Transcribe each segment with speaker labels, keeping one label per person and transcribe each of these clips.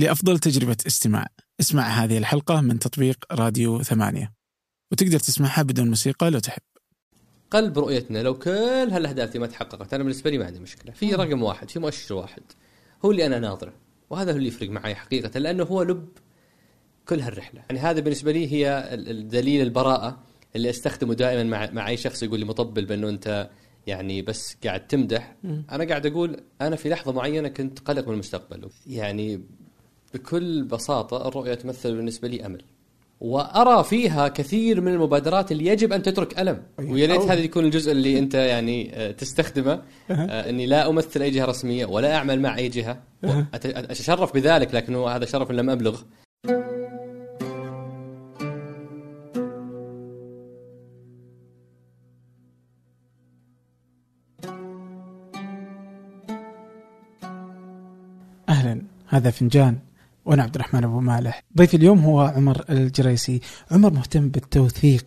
Speaker 1: لأفضل تجربة استماع. اسمع هذه الحلقة من تطبيق راديو ثمانية. وتقدر تسمعها بدون موسيقى لو تحب.
Speaker 2: قلب رؤيتنا لو كل هالأهداف دي ما تحققت أنا بالنسبة لي ما عندي مشكلة. في رقم واحد في مؤشر واحد. هو اللي أنا ناظرة. وهذا هو اللي يفرق معي حقيقة لأنه هو لب كل هالرحلة. يعني هذا بالنسبة لي هي الدليل البراءة اللي أستخدمه دائما مع مع أي شخص يقول لي مطبل بأنه أنت يعني بس قاعد تمدح. أنا قاعد أقول أنا في لحظة معينة كنت قلق من المستقبل. يعني بكل بساطة الرؤية تمثل بالنسبة لي أمل. وأرى فيها كثير من المبادرات اللي يجب أن تترك ألم.
Speaker 1: أيوة.
Speaker 2: ويا ريت هذا يكون الجزء اللي أنت يعني آه، تستخدمه. آه، إني لا أمثل أي جهة رسمية ولا أعمل مع
Speaker 1: أي
Speaker 2: جهة. أتشرف بذلك لكن هو هذا شرف لم أبلغ.
Speaker 1: أهلا. هذا فنجان. وأنا عبد الرحمن أبو مالح. ضيفي اليوم هو عمر الجريسي. عمر مهتم بالتوثيق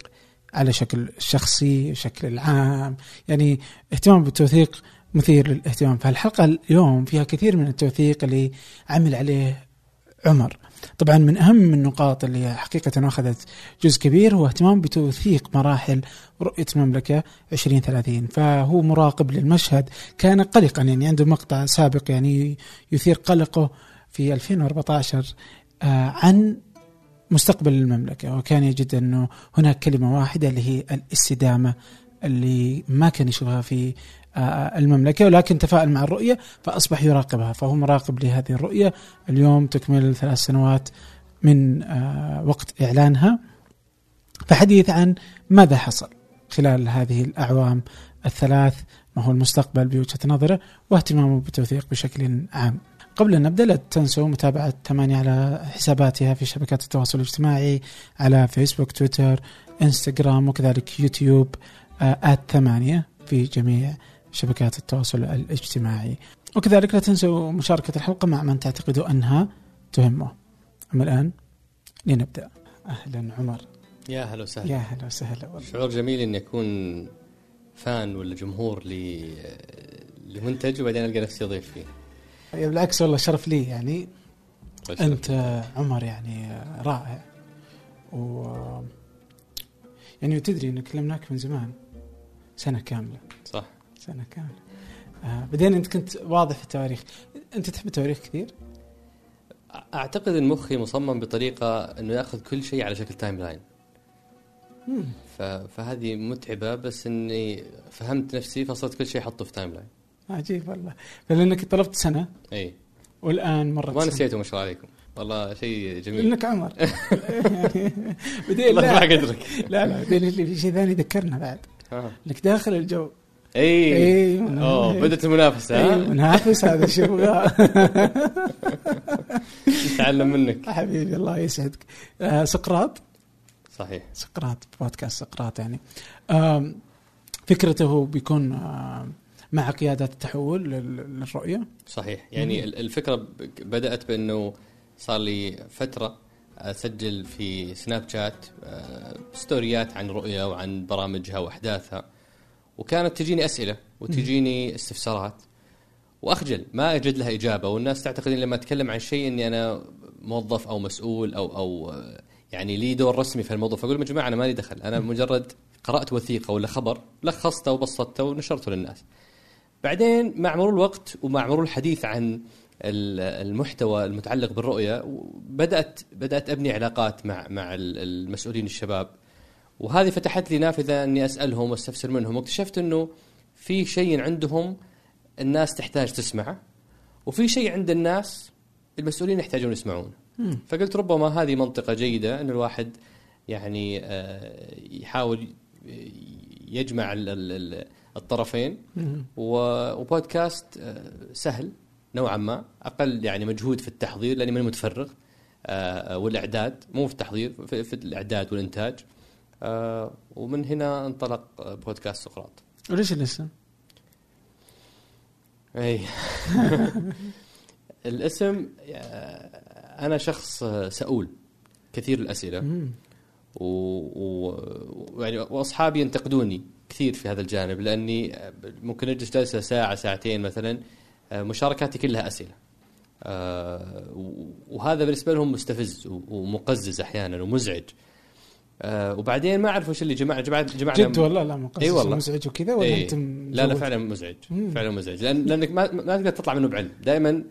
Speaker 1: على شكل شخصي شكل العام. يعني اهتمام بالتوثيق مثير للاهتمام. فالحلقة اليوم فيها كثير من التوثيق اللي عمل عليه عمر. طبعا من أهم النقاط اللي حقيقة أخذت جزء كبير هو اهتمام بتوثيق مراحل رؤية المملكة 2030 فهو مراقب للمشهد كان قلقا يعني عنده مقطع سابق يعني يثير قلقه في 2014 آه، عن مستقبل المملكة. وكان يجد أنه هناك كلمة واحدة اللي هي الاستدامة اللي ما كان يشوفها في آه، المملكة ولكن تفاءل مع الرؤية فأصبح يراقبها فهو مراقب لهذه الرؤية. اليوم تكمل ثلاث سنوات من آه، وقت إعلانها. فحديث عن ماذا حصل خلال هذه الأعوام الثلاث ما هو المستقبل بوجهة نظره واهتمامه بالتوثيق بشكل عام. قبل أن نبدأ لا تنسوا متابعة ثمانية على حساباتها في شبكات التواصل الاجتماعي على فيسبوك تويتر انستغرام وكذلك يوتيوب آه، آت ثمانية في جميع شبكات التواصل الاجتماعي. وكذلك لا تنسوا مشاركة الحلقة مع من تعتقدوا أنها تهمه. أما الآن لنبدأ. أهلا عمر.
Speaker 2: يا هلا وسهلا.
Speaker 1: يا هلا وسهلا والله.
Speaker 2: شعور جميل إني أكون فان ولا جمهور ل لمنتج وبعدين ألقى نفسي ضيف فيه.
Speaker 1: بالعكس والله شرف لي يعني. أنت عمر يعني رائع. و يعني تدري ان كلمناك من زمان سنة كاملة.
Speaker 2: صح.
Speaker 1: سنة كاملة. آه بعدين أنت كنت واضح في التواريخ. أنت تحب التواريخ كثير؟
Speaker 2: أعتقد إن مخي مصمم بطريقة إنه يأخذ كل شيء على شكل
Speaker 1: timeline.
Speaker 2: ف... فهذه متعبة بس إني فهمت نفسي فصرت كل شيء أحطه في timeline
Speaker 1: عجيب والله. فلانك طلبت سنة.
Speaker 2: اي
Speaker 1: والآن مرت
Speaker 2: ما. نسيته ما شاء الله عليكم. والله شيء جميل.
Speaker 1: لانك عمر. يعني بعدين لا.
Speaker 2: قدرك.
Speaker 1: لا لا بعدين في شيء ثاني ذكرنا بعد.
Speaker 2: ها.
Speaker 1: إنك داخل الجو.
Speaker 2: اي
Speaker 1: إي،
Speaker 2: أوه
Speaker 1: إي.
Speaker 2: بدأت المنافسة
Speaker 1: اي
Speaker 2: ها
Speaker 1: منافس هذا شو؟
Speaker 2: نتعلم منك.
Speaker 1: حبيبي الله يسعدك. آه سقراط؟
Speaker 2: صحيح.
Speaker 1: سقراط بودكاست سقراط يعني. فكرته بيكون آم، مع قيادات التحول لل- للرؤية؟
Speaker 2: صحيح. يعني ال- الفكرة بدأت بأنه صار لي فترة أسجل في سناب شات آه، ستوريات عن رؤية وعن برامجها وأحداثها وكانت تجيني أسئلة وتجيني استفسارات وأخجل. ما أجد لها إجابة والناس تعتقد لما أتكلم عن شيء إني أنا موظف أو مسؤول أو أو آه، يعني لي دور رسمي في الموضوع فاقول يا جماعة أنا مالي دخل أنا مجرد قرأت وثيقة ولا خبر لخصته وبسطته ونشرته للناس. بعدين مع مرور الوقت ومع مرور الحديث عن ال- المحتوى المتعلق بالرؤية بدات بدأت أبني علاقات مع مع ال- المسؤولين الشباب وهذه فتحت لي نافذة أني أسألهم وأستفسر منهم واكتشفت إنه في شيء عندهم الناس تحتاج تسمعه وفي شيء عند الناس المسؤولين يحتاجون يسمعونه. فقلت ربما هذه منطقة جيدة إن الواحد يعني آه، يحاول يجمع ال- ال- ال- الطرفين. وبودكاست آه، سهل نوعا ما. أقل يعني مجهود في التحضير لأني ماني متفرغ آه، والإعداد. مو في التحضير في, في الإعداد والإنتاج. آه، ومن هنا انطلق آه، بودكاست سقراط.
Speaker 1: وليش الاسم؟
Speaker 2: اي الاسم آه، أنا شخص آه، سؤول كثير الأسئلة.
Speaker 1: مم.
Speaker 2: و... و... يعني وأصحابي ينتقدوني. كثير في هذا الجانب لأني ممكن أجلس جلسة ساعة ساعتين مثلا آه، مشاركاتي كلها أسئلة. آه، وهذا بالنسبة لهم مستفز ومقزز أحيانا ومزعج. آه، وبعدين ما أعرف وش اللي جمعنا جمعنا جمعنا
Speaker 1: جد والله لا مقصص
Speaker 2: إي والله.
Speaker 1: مزعج وكذا ولا
Speaker 2: إيه.
Speaker 1: أنتم
Speaker 2: لا لا فعلا مزعج.
Speaker 1: مم.
Speaker 2: فعلا مزعج. لأن لأنك ما ما تقدر تطلع منه بعلم. دائما ال-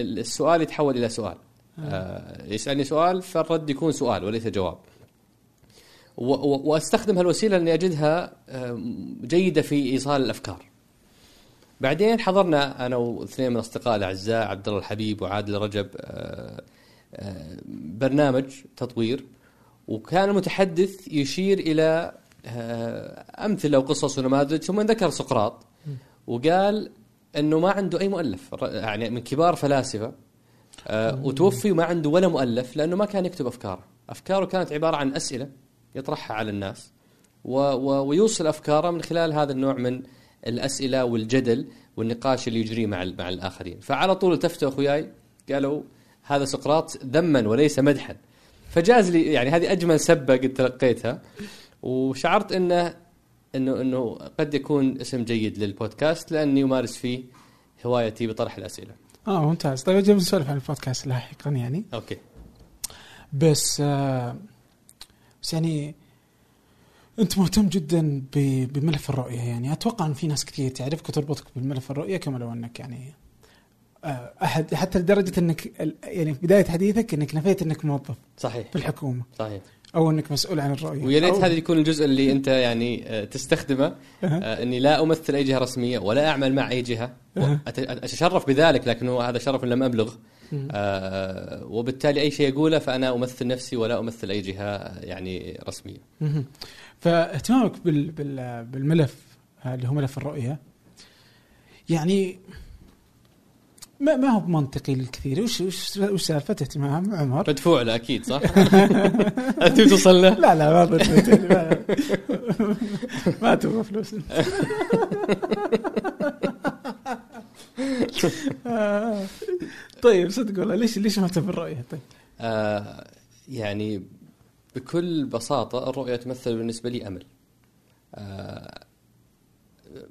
Speaker 2: ال- السؤال يتحول إلى سؤال. آه يسألني سؤال فالرد يكون سؤال وليس جواب. وأستخدم هالوسيلة لأني أجدها آه، جيدة في إيصال الأفكار. بعدين حضرنا أنا واثنين من اصدقائي الأعزاء عبد الله الحبيب وعادل رجب آه، آه، برنامج تطوير وكان المتحدث يشير إلى أمثلة وقصص ونماذج ثم ذكر سقراط وقال إنه ما عنده أي مؤلف يعني من كبار فلاسفة وتوفي وما عنده ولا مؤلف لأنه ما كان يكتب أفكاره. أفكاره كانت عبارة عن أسئلة يطرحها على الناس. و و ويوصل أفكاره من خلال هذا النوع من الأسئلة والجدل والنقاش اللي يجري مع مع الآخرين. فعلى طول التفتوا أخوياي قالوا هذا سقراط ذما وليس مدحا. فجاز لي يعني هذه أجمل سبة قد تلقيتها. وشعرت إنه إنه إنه قد يكون اسم جيد للبودكاست لأني أمارس فيه هوايتي بطرح الأسئلة.
Speaker 1: آه ممتاز. طيب أجي نسولف عن البودكاست لاحقا يعني.
Speaker 2: okay.
Speaker 1: بس آه بس يعني أنت مهتم جدا بملف الرؤية يعني. أتوقع إن في ناس كثير تعرفك وتربطك بالملف الرؤية كما لو أنك يعني آه احد حتى لدرجة إنك يعني في بداية حديثك إنك نفيت إنك موظف
Speaker 2: صحيح.
Speaker 1: في الحكومة.
Speaker 2: صحيح.
Speaker 1: أو إنك مسؤول عن الرؤية.
Speaker 2: ويا ريت هذا يكون الجزء اللي أنت يعني آه، تستخدمه. آه، إني لا أمثل أي جهة رسمية ولا أعمل مع
Speaker 1: أي
Speaker 2: جهة. أتشرف بذلك لكنه هذا شرف لم ابلغ. آه، وبالتالي أي شيء اقوله فأنا أمثل نفسي ولا أمثل أي جهة يعني
Speaker 1: رسمية. فاهتمامك بال بال بالملف آه، اللي هو ملف الرؤية يعني ما ما هو منطقي للكثير وش وش وش سالفة اهتمام عمر؟
Speaker 2: مدفوع له أكيد صح؟ أنت توصل له؟
Speaker 1: لا لا ما ما, تبغى فلوس انت. آه. طيب صدق والله. ليش ليش مهتم بالرؤيه طيب؟
Speaker 2: آه يعني بكل بساطة الرؤية تمثل بالنسبة لي أمل. آه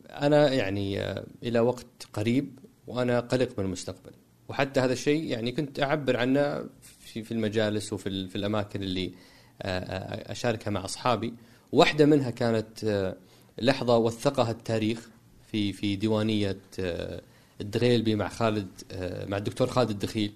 Speaker 2: أنا يعني آه إلى وقت قريب وأنا قلق من المستقبل. وحتى هذا الشيء يعني كنت أعبر عنه في في المجالس وفي في الأماكن اللي آه، آه، أشاركها مع أصحابي. واحدة منها كانت آه، لحظة وثقها التاريخ في في ديوانية آه، الدغيلبي مع خالد آه، مع الدكتور خالد الدخيل.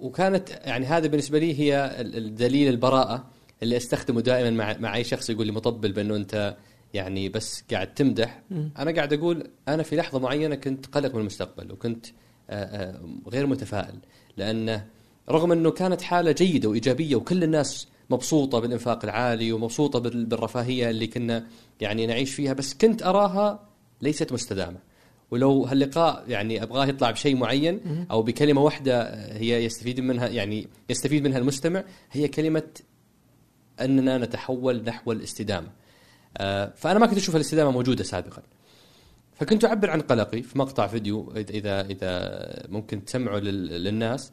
Speaker 2: وكانت يعني هذا بالنسبة لي هي ال- الدليل البراءة اللي أستخدمه دائما مع مع أي شخص يقول لي مطبل بأنه أنت يعني بس قاعد تمدح. أنا قاعد أقول أنا في لحظة معينة كنت قلق من المستقبل وكنت آه، آه، غير متفائل لأنه رغم أنه كانت حالة جيدة وإيجابية وكل الناس مبسوطة بالإنفاق العالي ومبسوطة بال- بالرفاهية اللي كنا يعني نعيش فيها بس كنت أراها ليست مستدامة ولو هاللقاء يعني أبغاه يطلع بشيء معين. أو بكلمة واحدة هي يستفيد منها يعني يستفيد منها المستمع هي كلمة أننا نتحول نحو الاستدامة. آه، فأنا ما كنت أشوف الاستدامة موجودة سابقا. فكنت أعبر عن قلقي في مقطع فيديو اذا اذا ممكن تسمعه لل- للناس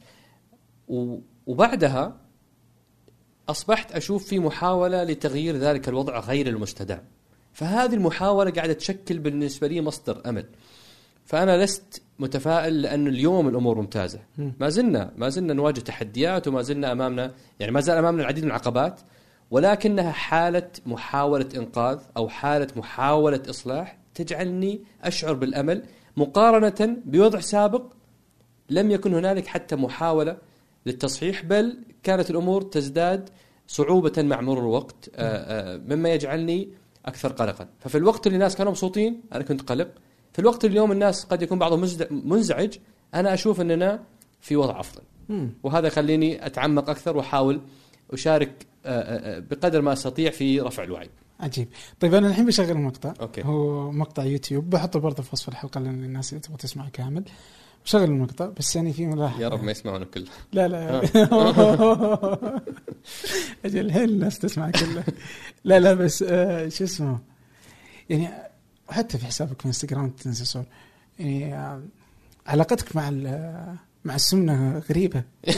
Speaker 2: وبعدها أصبحت أشوف في محاولة لتغيير ذلك الوضع غير المستدام. فهذه المحاولة قاعدة تشكل بالنسبة لي مصدر أمل. فأنا لست متفائل لأنه اليوم الأمور ممتازة.
Speaker 1: مم.
Speaker 2: ما زلنا ما زلنا نواجه تحديات وما زلنا امامنا يعني ما زال أمامنا العديد من العقبات ولكنها حالة محاولة إنقاذ أو حالة محاولة إصلاح تجعلني أشعر بالأمل مقارنة بوضع سابق لم يكن هنالك حتى محاولة للتصحيح بل كانت الأمور تزداد صعوبة مع مرور الوقت آه، آه، مما يجعلني أكثر قلقا. ففي الوقت اللي الناس كانوا مبسوطين أنا كنت قلق. في الوقت اليوم الناس قد يكون بعضهم منزعج أنا أشوف أننا في وضع
Speaker 1: أفضل.
Speaker 2: وهذا يخليني أتعمق أكثر وأحاول أشارك آه، آه، آه، بقدر ما أستطيع في رفع الوعي.
Speaker 1: عجيب. طيب أنا الحين بشغل مقطع.
Speaker 2: أوكي.
Speaker 1: هو مقطع يوتيوب. بحطه برضه في وصف الحلقة لأن الناس اللي تبغى تسمع كامل. بشغل المقطع بس يعني في ملاحظة.
Speaker 2: يا رب ما يسمعون الكل.
Speaker 1: لا لا. أجل الحين الناس تسمع كله؟ لا لا بس آه شو اسمه؟ يعني حتى في حسابك في انستغرام تنزل صور يعني آه علاقتك مع ال- مع السمنة غريبة.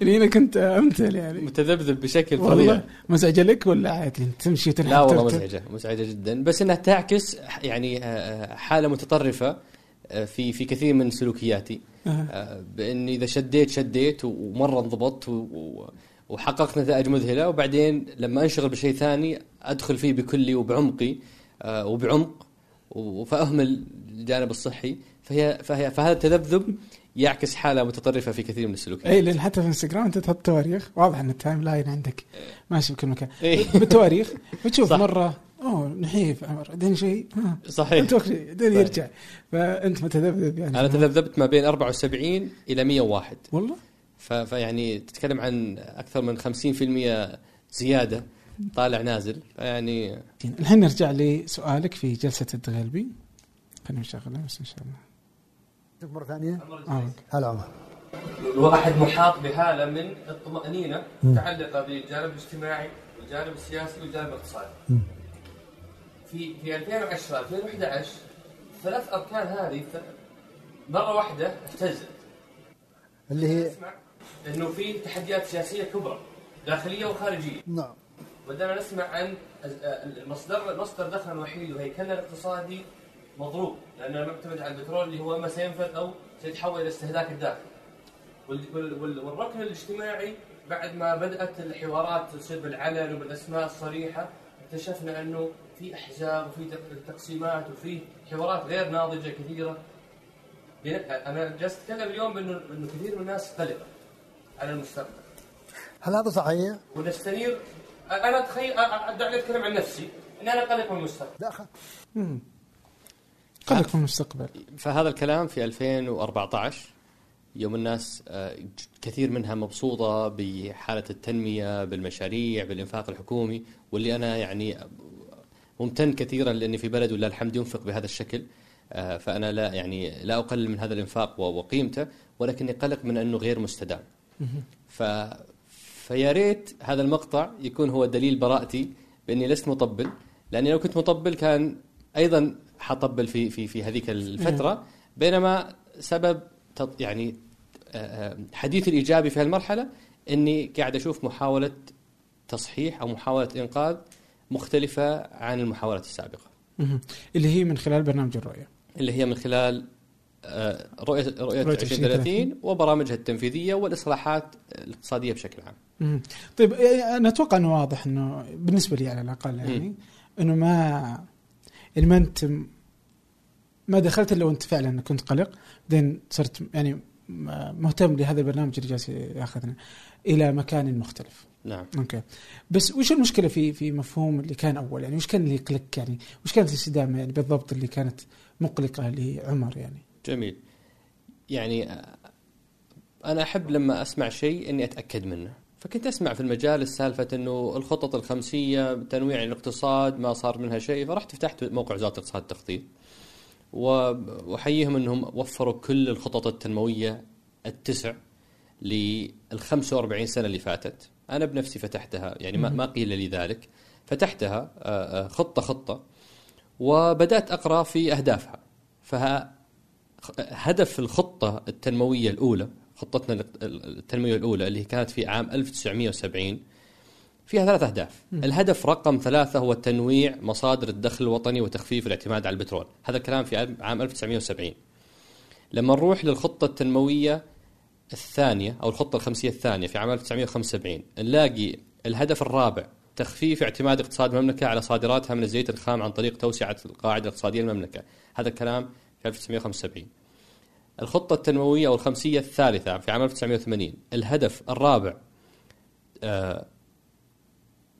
Speaker 1: يعني أنا كنت أمثل يعني.
Speaker 2: متذبذب بشكل فظيع.
Speaker 1: مزعجة لك ولا عادي؟ تمشي وتنحط
Speaker 2: لا والله؟ مزعجة مزعجة جدا. بس إنها تعكس يعني آه، آه، حالة متطرفة آه، في في كثير من سلوكياتي. آه، بإني إذا شديت شديت ومرة انضبطت و- وحققت نتائج مذهلة وبعدين لما أنشغل بشيء ثاني أدخل فيه بكلي وبعمقي آه، وبعمق فأهمل الجانب الصحي. فهي فهي فهذا التذبذب يعكس حالة متطرفة في كثير من السلوكيات.
Speaker 1: اي لأن حتى في إنستغرام أنت تحط تواريخ واضح إن ال timeline عندك ماشي بكل مكان.
Speaker 2: إيه.
Speaker 1: بالتواريخ بتشوف
Speaker 2: صح.
Speaker 1: مرة أوه نحيف عمر بعدين شيء ها
Speaker 2: صحيح.
Speaker 1: بعدين. يرجع. فأنت متذبذب يعني.
Speaker 2: أنا تذبذبت ما بين 74 إلى 101
Speaker 1: والله؟
Speaker 2: فيعني تتكلم عن أكثر من 50% زيادة طالع نازل. فيعني
Speaker 1: الحين نرجع لسؤالك في جلسة الدغيلبي خلينا نشغلها بس إن شاء الله.
Speaker 3: مرة ثانية؟
Speaker 1: آه.
Speaker 3: هلا عمر.
Speaker 2: الواحد محاط بحاله من الطمانينه متعلقة بالجانب الاجتماعي والجانب السياسي والجانب الاقتصادي. في في 2010 2011 ثلاث أركان هذه مرة واحدة اهتزت.
Speaker 3: اللي هي
Speaker 2: انه في تحديات سياسية كبرى داخلية وخارجية.
Speaker 3: نعم
Speaker 2: بدأنا نسمع عن المصدر مصدر دخل الوحيد وهيكلنا الاقتصادي مضروب لأنه معتمد على البترول اللي هو اما سينفذ أو سيتحول إلى استهلاك الداخل. وال- وال- وال- والركن الاجتماعي بعد ما بدأت الحوارات تصير بالعلن وبالأسماء الصريحة اكتشفنا أنه في أحزاب وفي تق- تقسيمات وفي حوارات غير ناضجة كثيرة. أنا جالس أتكلم اليوم انه انه كثير من الناس قلقه على المستقبل.
Speaker 3: هل هذا صحيح؟
Speaker 2: ونستنير أنا اتخيل دعني اتكلم عن نفسي. اني أنا قلق من المستقبل.
Speaker 3: داخل
Speaker 1: قلق في المستقبل.
Speaker 2: فهذا الكلام في 2014 يوم الناس آه، كثير منها مبسوطة بحالة التنمية بالمشاريع بالإنفاق الحكومي واللي أنا يعني ممتن كثيرا لأني في بلد ولله الحمد ينفق بهذا الشكل. آه، فأنا لا يعني لا أقلل من هذا الإنفاق وقيمته ولكني قلق من أنه غير مستدام. ف فيا ريت هذا المقطع يكون هو دليل براءتي بأني لست مطبل لأني لو كنت مطبل كان أيضا حطبل في في في هذيك الفترة. بينما سبب تط- يعني آه، آه، حديثي الإيجابي في هالمرحلة إني قاعد أشوف محاولة تصحيح أو محاولة إنقاذ مختلفة عن المحاولات
Speaker 1: السابقة. اللي هي من خلال برنامج الرؤية.
Speaker 2: اللي هي من خلال رؤيه رؤية
Speaker 1: رؤية
Speaker 2: 2030 وبرامجها التنفيذية والإصلاحات الاقتصادية بشكل عام.
Speaker 1: طيب إيه، أنا أتوقع إنه واضح إنه بالنسبة لي على الأقل يعني إنه ما يعني ما أنت ما دخلت إلا وأنت فعلا كنت قلق بعدين صرت يعني مهتم لهذا البرنامج اللي جالس يأخذنا إلى مكان مختلف.
Speaker 2: نعم.
Speaker 1: أوكي. بس وش المشكلة في في مفهوم اللي كان أول؟ يعني وش كان اللي يقلق يعني؟ وش كانت الاستدامة يعني بالضبط اللي كانت مقلقة لعمر يعني؟
Speaker 2: جميل. يعني أنا أحب لما أسمع شيء إني أتأكد منه. فكنت أسمع في المجال سالفه إنه الخطط الخمسية تنويع الاقتصاد ما صار منها شيء. فرحت فتحت موقع وزارة الاقتصاد والتخطيط وأحييهم إنهم وفروا كل الخطط التنموية التسع لل 45 سنة اللي فاتت. أنا بنفسي فتحتها يعني ما ما قيل لي ذلك. فتحتها آه، آه، خطة خطة وبدأت أقرأ في أهدافها. فها هدف الخطة التنموية الأولى خطتنا التنموية الأولى اللي كانت في عام 1970 فيها ثلاث أهداف. الهدف رقم ثلاثة هو تنويع مصادر الدخل الوطني وتخفيف الاعتماد على البترول. هذا الكلام في عام 1970 لما نروح للخطة التنموية الثانية أو الخطة الخمسية الثانية في عام 1975 نلاقي الهدف الرابع تخفيف اعتماد اقتصاد المملكة على صادراتها من الزيت الخام عن طريق توسعة القاعدة الاقتصادية للمملكة هذا الكلام 1975. الخطة التنموية أو الخمسية الثالثة في عام 1980 الهدف الرابع آه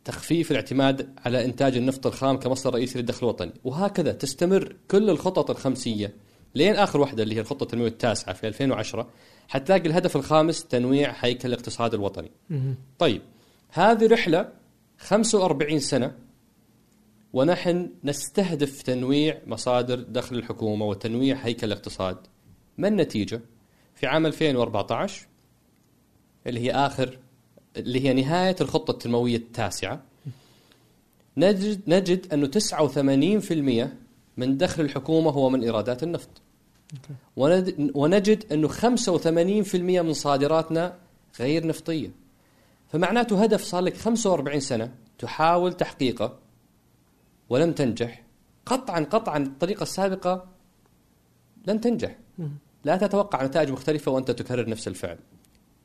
Speaker 2: تخفيف الاعتماد على إنتاج النفط الخام كمصدر رئيسي للدخل الوطني. وهكذا تستمر كل الخطط الخمسية لين آخر واحدة اللي هي الخطة التنموية التاسعة في 2010 حتلاقي الهدف الخامس تنويع هيكل الاقتصاد الوطني. طيب هذه رحلة 45 سنة ونحن نستهدف تنويع مصادر دخل الحكومة وتنويع هيكل الاقتصاد. ما النتيجة؟ في عام 2014 اللي هي آخر اللي هي نهاية الخطة التنموية التاسعة نجد نجد أنه 89% من دخل الحكومة هو من إيرادات النفط. ونجد أنه 85% من صادراتنا غير نفطية. فمعناته هدف صار لك 45 سنة تحاول تحقيقه ولم تنجح. قطعا قطعا الطريقة السابقة لن تنجح. لا تتوقع نتائج مختلفة وأنت تكرر نفس الفعل.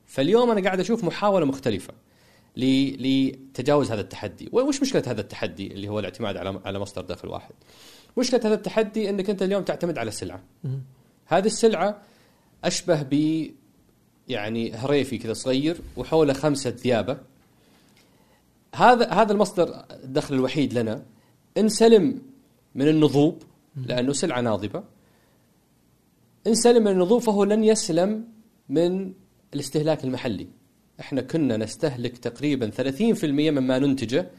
Speaker 2: فاليوم أنا قاعد أشوف محاولة مختلفة ل- لتجاوز هذا التحدي. وش مشكلة هذا التحدي اللي هو الاعتماد على على مصدر دخل واحد؟ مشكلة هذا التحدي إنك أنت اليوم تعتمد على سلعة. هذه السلعة أشبه ب يعني هريفي كذا صغير وحوله خمسة ذيابة. هذا هذا المصدر الدخل الوحيد لنا. ان سلم من النضوب لأنه سلعة ناضبة. ان سلم من النضوب فهو لن يسلم من الاستهلاك المحلي. إحنا كنا نستهلك تقريبا 30% مما ننتجه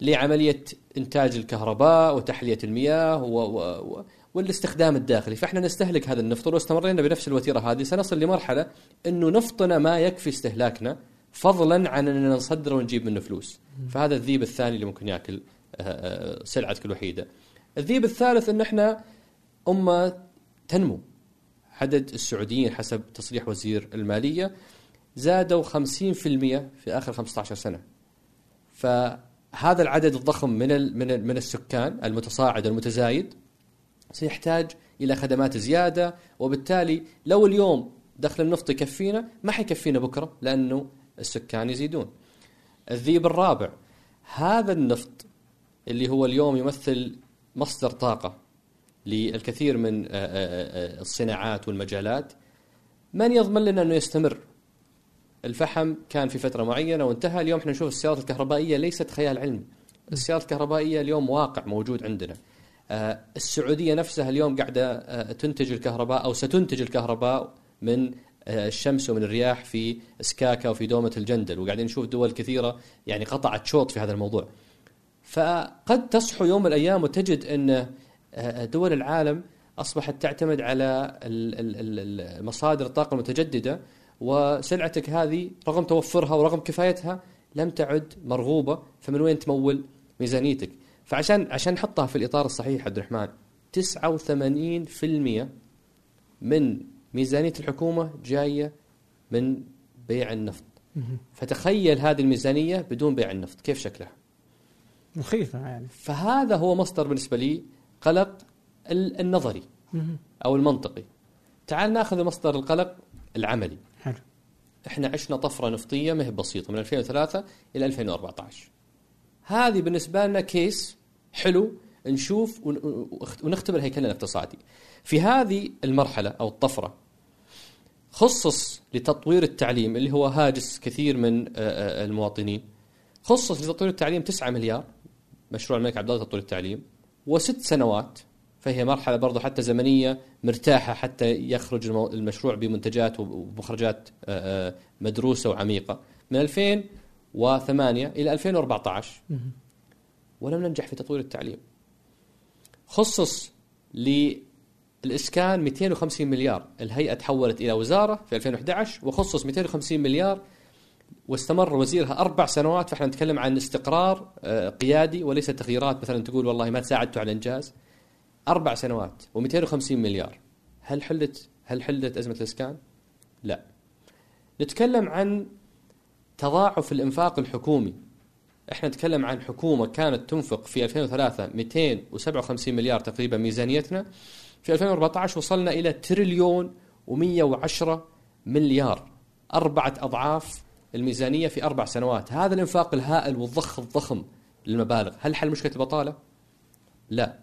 Speaker 2: لعملية إنتاج الكهرباء وتحلية المياه و و و والاستخدام الداخلي. فإحنا نستهلك هذا النفط ولو استمرينا بنفس الوتيرة هذه سنصل لمرحلة إنه نفطنا ما يكفي استهلاكنا فضلا عن أننا نصدره ونجيب منه فلوس. فهذا الذيب الثاني اللي ممكن آه، سلعتك الوحيدة. الذيب الثالث إن إحنا أمة تنمو. عدد السعوديين حسب تصريح وزير المالية زادوا 50% في آخر 15 سنة. فهذا العدد الضخم من من من السكان المتصاعد المتزايد سيحتاج إلى خدمات زيادة. وبالتالي لو اليوم دخل النفط يكفينا ما حيكفينا بكرة لأنه السكان يزيدون. الذيب الرابع هذا النفط اللي هو اليوم يمثل مصدر طاقة للكثير من آه، آه، آه، الصناعات والمجالات. من يضمن لنا أنه يستمر؟ الفحم كان في فترة معينة وانتهى. اليوم إحنا نشوف السيارات الكهربائية ليست خيال علمي. السيارات الكهربائية اليوم واقع موجود عندنا. السعودية نفسها اليوم قاعدة آه، تنتج الكهرباء أو ستنتج الكهرباء من الشمس ومن الرياح في سكاكا وفي دومة الجندل. وقاعدين نشوف دول كثيرة يعني قطعت شوط في هذا الموضوع. فقد تصحو يوم من الأيام وتجد أن آه، دول العالم أصبحت تعتمد على مصادر الطاقة المتجددة وسلعتك هذه رغم توفرها ورغم كفايتها لم تعد مرغوبة فمن وين تمول ميزانيتك؟ فعشان عشان نحطها في الإطار الصحيح عبد الرحمن 89% من ميزانية الحكومة جاية من بيع النفط فتخيل هذه الميزانية بدون بيع النفط كيف شكلها؟
Speaker 1: مخيفة يعني
Speaker 2: فهذا هو مصدر بالنسبة لي قلق ال- النظري أو المنطقي. تعال ناخذ مصدر القلق العملي.
Speaker 1: حلو
Speaker 2: إحنا عشنا طفرة نفطية ما هي بسيطة من 2003 إلى 2014. هذه بالنسبة لنا كيس حلو نشوف ون- ونختبر هيكلنا الاقتصادي. في هذه المرحلة أو الطفرة خصص لتطوير التعليم اللي هو هاجس كثير من آه، آه، المواطنين خصص لتطوير التعليم 9 مليار مشروع الملك عبد الله التعليم وست سنوات فهي مرحلة برضو حتى زمنية مرتاحة حتى يخرج المشروع بمنتجات ومخرجات آه، آه، مدروسة وعميقة. من 2008 إلى 2014 ولم ننجح في تطوير التعليم. خصص للإسكان 250 مليار. الهيئة تحولت إلى وزارة في 2011 وخصص 250 مليار واستمر وزيرها أربع سنوات فإحنا نتكلم عن استقرار آه، قيادي وليس تغييرات. مثلا تقول والله ما ساعدتوا على الإنجاز أربع سنوات و250 مليار. هل حلت هل حلت أزمة الإسكان؟ لا. نتكلم عن تضاعف الإنفاق الحكومي. إحنا نتكلم عن حكومة كانت تنفق في 2003 257 مليار تقريبا ميزانيتنا. في 2014 وصلنا إلى تريليون و110 مليار. أربعة أضعاف الميزانية في أربع سنوات. هذا الإنفاق الهائل والضخ الضخم للمبالغ. هل حل مشكلة البطالة؟ لا.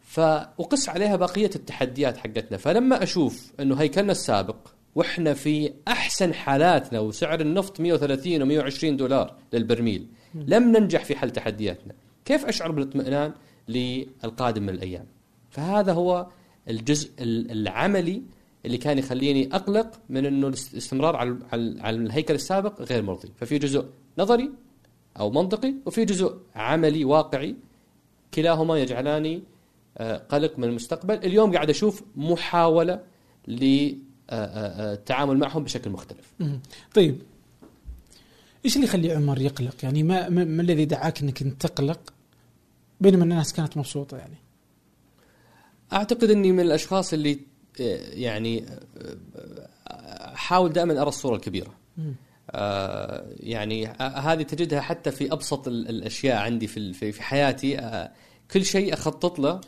Speaker 2: فأقص عليها بقية التحديات حقتنا. فلما أشوف أنه هيكلنا السابق وإحنا في أحسن حالاتنا وسعر النفط 130 و 120 دولار للبرميل لم ننجح في حل تحدياتنا. كيف أشعر بالاطمئنان للقادم من الأيام؟ فهذا هو الجزء ال- العملي اللي كان يخليني أقلق من أنه الاستمرار على على الهيكل السابق غير مرضي ففي جزء نظري أو منطقي وفي جزء عملي واقعي كلاهما يجعلاني آه، قلق من المستقبل اليوم قاعد أشوف محاولة للتعامل معهم بشكل مختلف.
Speaker 1: طيب إيش اللي يخلي عمر يقلق؟ يعني ما ما, الذي دعاك إنك أنت تقلق بينما الناس كانت مبسوطة يعني؟
Speaker 2: أعتقد إني من الأشخاص اللي آه، يعني آه، أحاول دائما أرى الصورة
Speaker 1: الكبيرة.
Speaker 2: آه، يعني ه- هذه تجدها حتى في أبسط ال- الأشياء عندي في في حياتي. آه، كل شيء أخطط له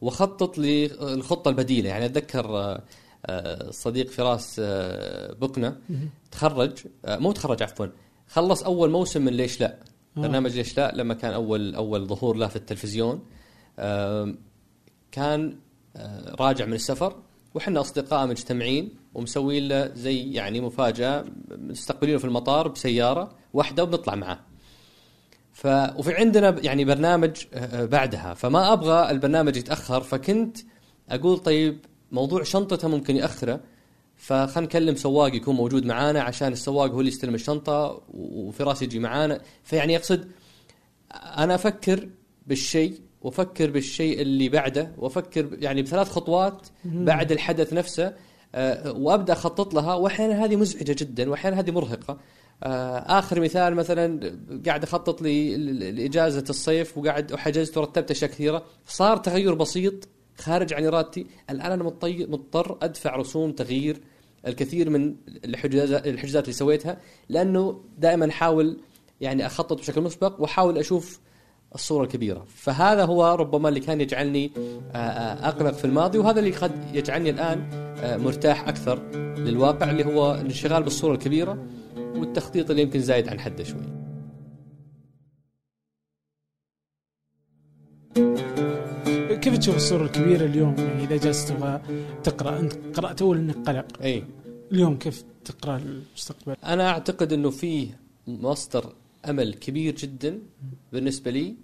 Speaker 2: وأخطط للخطة البديلة. يعني أتذكر آه، آه، صديق فراس آه، بكنة تخرج آه، مو تخرج عفوا خلص أول موسم من ليش لا.
Speaker 1: آه.
Speaker 2: برنامج ليش لا لما كان أول أول ظهور له في التلفزيون. كان آه، راجع من السفر. وحنا أصدقاء مجتمعين ومسوين له زي يعني مفاجأة مستقبلينه في المطار بسيارة واحدة وبنطلع معاه. ف وفي عندنا يعني برنامج آه، بعدها. فما أبغى البرنامج يتأخر فكنت أقول طيب موضوع شنطته ممكن يأخره. فخلنا نكلم سواق يكون موجود معانا عشان السواق هو اللي يستلم الشنطة وفراس يجي معانا. فيعني أقصد أنا أفكر بالشيء وافكر بالشيء اللي بعده وافكر يعني بثلاث خطوات بعد الحدث نفسه آه، وأبدأ أخطط لها. واحيانا هذه مزعجة جدا واحيانا هذه مرهقة. آه، آخر مثال مثلا قاعد أخطط لإجازة الصيف وقاعد وحجزت ورتبت أشياء كثيرة. صار تغير بسيط خارج عن إرادتي. الآن أنا مضطر أدفع رسوم تغيير الكثير من الحجازات اللي سويتها لأنه دائما أحاول يعني أخطط بشكل مسبق وأحاول أشوف الصورة الكبيرة. فهذا هو ربما اللي كان يجعلني آه، آه، أقلق في الماضي وهذا اللي قد يجعلني الآن آه، مرتاح أكثر للواقع اللي هو الانشغال بالصورة الكبيرة والتخطيط اللي يمكن زايد عن حده شوي.
Speaker 1: كيف تشوف الصورة الكبيرة اليوم؟ يعني إذا جالس تبغى تقرأ أنت قرأت أول إنك قلق.
Speaker 2: إي.
Speaker 1: اليوم كيف تقرأ المستقبل؟
Speaker 2: أنا أعتقد إنه فيه مصدر أمل كبير جدا بالنسبة لي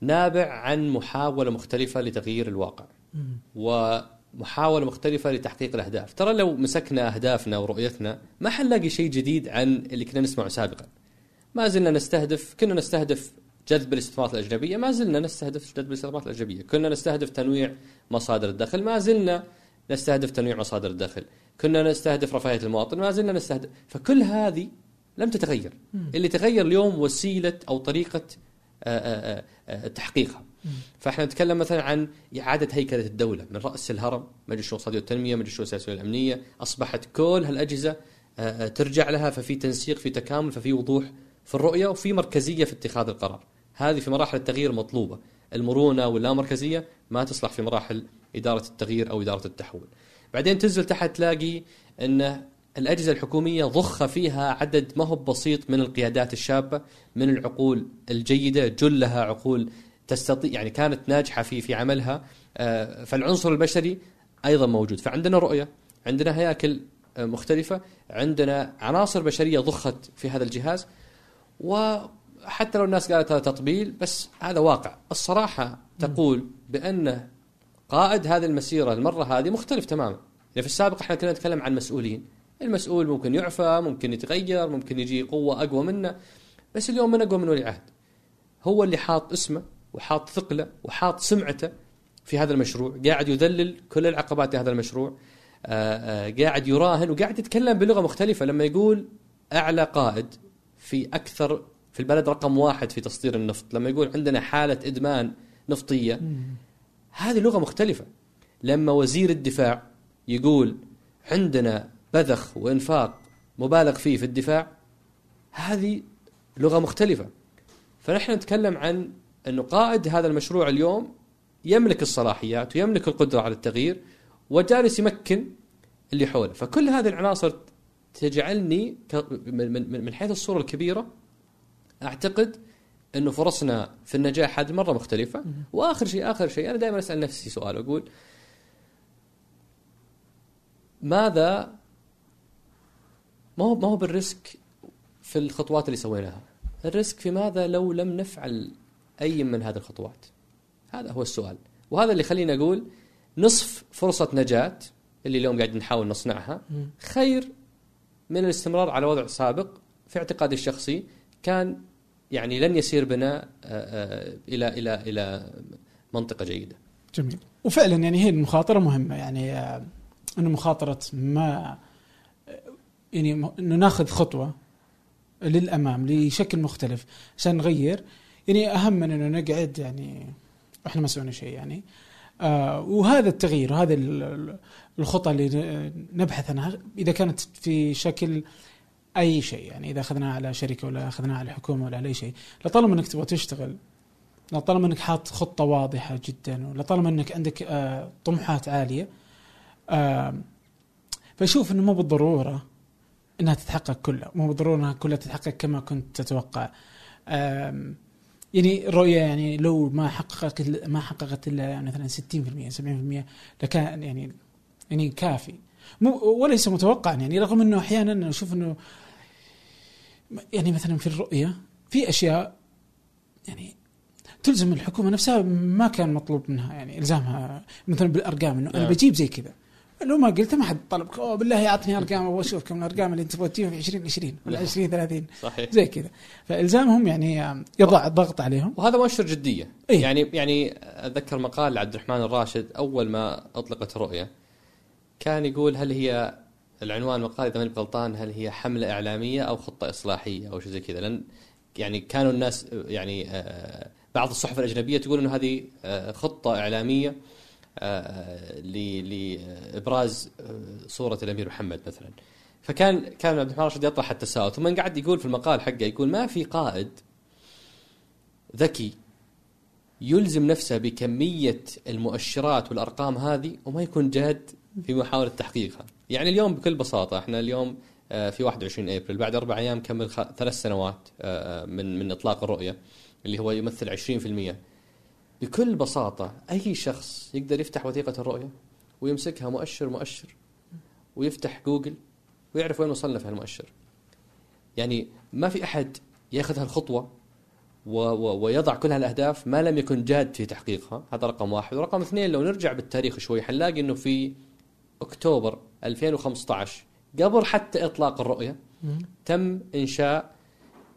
Speaker 2: نابع عن محاولة مختلفة لتغيير الواقع. ومحاولة مختلفة لتحقيق الأهداف. ترى لو مسكنا أهدافنا ورؤيتنا ما حنلاقي شيء جديد عن اللي كنا نسمعه سابقا. ما زلنا نستهدف كنا نستهدف جذب الاستثمارات الأجنبية ما زلنا نستهدف جذب الاستثمارات الأجنبية. كنا نستهدف تنويع مصادر الدخل ما زلنا نستهدف تنويع مصادر الدخل. كنا نستهدف رفاهية المواطن ما زلنا نستهدف فكل هذه لم تتغير. اللي تغير اليوم وسيلة أو طريقة آه، آه، آه، تحقيقها. فاحنا نتكلم مثلا عن إعادة هيكلة الدولة من رأس الهرم مجلس الشؤون الاقتصاديه والتنميه مجلس الشؤون السياسيه والامنيه أصبحت كل هالأجهزة ترجع لها ففي تنسيق في تكامل ففي وضوح في الرؤية وفي مركزية في اتخاذ القرار. هذه في مراحل التغيير مطلوبة. المرونة واللامركزية ما تصلح في مراحل إدارة التغيير أو إدارة التحول. بعدين تنزل تحت تلاقي ان الأجهزة الحكومية ضخ فيها عدد ما هو بسيط من القيادات الشابة من العقول الجيدة جلها عقول تستطيع يعني كانت ناجحة في في عملها. آه، فالعنصر البشري أيضا موجود. فعندنا رؤية عندنا هياكل آه، مختلفة عندنا عناصر بشرية ضخت في هذا الجهاز وحتى لو الناس قالت هذا تطبيل بس هذا واقع. الصراحة تقول بأن قائد هذه المسيرة المرة هذه مختلف تماما. يعني في السابق إحنا كنا نتكلم عن مسؤولين. المسؤول ممكن يعفى ممكن يتغير ممكن يجي قوة أقوى منه. بس اليوم من أقوى من ولي عهد. هو اللي حاط اسمه وحاط ثقله وحاط سمعته في هذا المشروع. قاعد يذلل كل العقبات لهذا المشروع. آه، آه، قاعد يراهن وقاعد يتكلم بلغة مختلفة. لما يقول أعلى قائد في أكثر في البلد رقم واحد في تصدير النفط. لما يقول عندنا حالة إدمان نفطية. هذه لغة مختلفة. لما وزير الدفاع يقول عندنا بذخ وانفاق مبالغ فيه في الدفاع هذه لغة مختلفة. فنحن نتكلم عن أنه قائد هذا المشروع اليوم يملك الصلاحيات ويملك القدرة على التغيير وجالس يمكن اللي حوله. فكل هذه العناصر تجعلني من- من من حيث الصورة الكبيرة أعتقد أنه فرصنا في النجاح هذه مرة مختلفة. وآخر شيء آخر شيء أنا دائما أسأل نفسي سؤال أقول ماذا ما هو ما هو بال risk في الخطوات اللي سويناها. ال risk في ماذا لو لم نفعل أي من هذه الخطوات؟ هذا هو السؤال. وهذا اللي خلينا أقول نصف فرصة نجاة اللي اليوم قاعد نحاول نصنعها خير من الاستمرار على وضع سابق في اعتقادي الشخصي كان يعني لن يسير بنا آه، آه، إلى إلى إلى منطقة جيدة.
Speaker 1: جميل. وفعلا يعني هي المخاطرة مهمة. يعني آه، إنه مخاطرة ما يعني إنه ناخذ خطوة للأمام لشكل مختلف عشان نغير. يعني أهم من إنه نقعد يعني إحنا ما سوينا شيء يعني. آه وهذا التغيير وهذا ال- ال- الخطى اللي نبحث عنها إذا كانت في شكل أي شيء يعني إذا اخذناها على شركة ولا اخذناها على حكومة ولا على أي شيء. لطالما إنك تبغى تشتغل لطالما إنك حاط خطة واضحة جدا ولطالما إنك عندك آه، طموحات عالية آه، فاشوف إنه مو بالضرورة إنها تتحقق كلها مو بالضرورة إنها كلها تتحقق كما كنت تتوقع. يعني الرؤيه يعني لو ما حققت ما حققت إلا يعني مثلا 60% 70% لكان يعني يعني كافي. مو وليس متوقعا يعني رغم إنه أحيانا أشوف إنه يعني مثلا في الرؤية في أشياء يعني تلزم الحكومة نفسها ما كان مطلوب منها يعني إلزامها مثلا بالأرقام إنه أنا
Speaker 2: نعم.
Speaker 1: بجيب زي كذا. لو ما قلت ما حد طلبك أوه بالله اعطني أرقام أبغى أشوف كم الأرقام اللي أنت تبغى تجيبها في 2020 ولا
Speaker 2: نعم.
Speaker 1: 2030
Speaker 2: صحيح.
Speaker 1: زي كذا. فإلزامهم يعني يضع ضغط عليهم.
Speaker 2: وهذا مؤشر جدية.
Speaker 1: إيه؟
Speaker 2: يعني يعني أتذكر مقال لعبد الرحمن الراشد أول ما أطلقت الرؤيه كان يقول هل هي العنوان المقال إذا ماني غلطان هل هي حملة إعلامية أو خطة إصلاحية أو شيء زي كذا؟ لأن يعني كانوا الناس يعني آه، بعض الصحف الأجنبية تقول إنه هذه آه، خطة إعلامية لابراز آه، صورة الأمير محمد مثلا. فكان كان عبد الرحمن الراشد يطرح التساؤل ثم قعد يقول في المقال حقه يقول ما في قائد ذكي يلزم نفسه بكمية المؤشرات والأرقام هذه وما يكون جاد في محاولة تحقيقها. يعني اليوم بكل بساطة إحنا اليوم آه، في 21 إبريل بعد أربع أيام كمل ثلاث سنوات آه، من من إطلاق الرؤية اللي هو يمثل 20% بكل بساطة أي شخص يقدر يفتح وثيقة الرؤية ويمسكها مؤشر مؤشر ويفتح جوجل ويعرف وين وصلنا في هالمؤشر. يعني ما في أحد يأخذ و ويضع كل هالأهداف ما لم يكن جاد في تحقيقها. هذا رقم واحد. ورقم اثنين لو نرجع بالتاريخ شوي حنلاقي إنه في أكتوبر 2015 قبل حتى إطلاق الرؤية تم إنشاء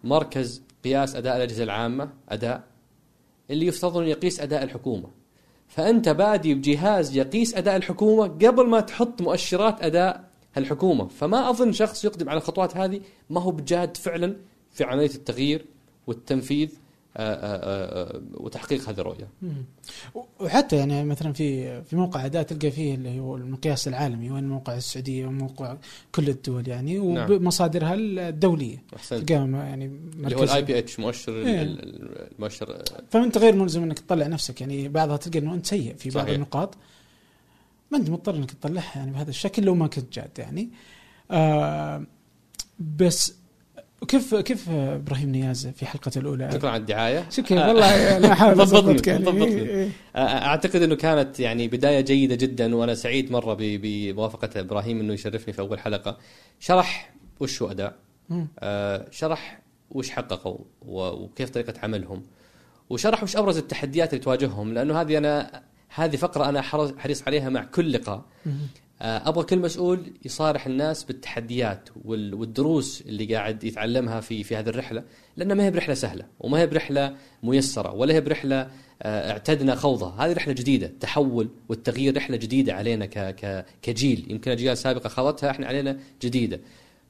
Speaker 2: مركز قياس أداء الأجهزة العامة أداء اللي يفترض انه يقيس أداء الحكومة. فأنت بادي بجهاز يقيس أداء الحكومة قبل ما تحط مؤشرات أداء الحكومة. فما أظن شخص يقدم على الخطوات هذه ما هو بجاد فعلا في عملية التغيير والتنفيذ وتحقيق هذه
Speaker 1: الرؤية. وحتى يعني مثلا في في موقع اداء تلقى فيه اللي هو المقياس العالمي وين موقع السعودية وموقع كل الدول يعني
Speaker 2: نعم.
Speaker 1: ومصادرها الدولية أحسنت يعني
Speaker 2: اللي هو ال IPH مؤشر
Speaker 1: إيه.
Speaker 2: ال- ال- المؤشر آه،
Speaker 1: فانت غير ملزم إنك تطلع نفسك يعني بعضها تلقى إنه أنت سيء في بعض
Speaker 2: صحيح.
Speaker 1: النقاط ما أنت مضطر إنك تطلعها يعني بهذا الشكل لو ما كنت جاد يعني آه بس كيف كيف إبراهيم نياز في حلقته الأولى؟
Speaker 2: شكرا على الدعاية؟
Speaker 1: شكرا والله أنا احاول اضبطك يعني
Speaker 2: ضبطني. أعتقد إنه كانت يعني بداية جيدة جدا وأنا سعيد مرة بموافقة إبراهيم إنه يشرفني في أول حلقة. شرح وش هو اداء. آه، شرح وش حققوا وكيف طريقة عملهم. وشرح وش أبرز التحديات اللي تواجههم لأنه هذه أنا هذه فقرة أنا حريص عليها مع كل لقاء. أبغى كل مسؤول يصارح الناس بالتحديات وال- والدروس اللي قاعد يتعلمها في في هذه الرحلة لأنها ما هي برحلة سهلة وما هي برحلة ميسرة ولا هي برحلة آه، اعتدنا خوضها. هذه رحلة جديدة التحول والتغيير رحلة جديدة علينا ك ك كجيل. يمكن أجيال سابقة خاضتها إحنا علينا جديدة.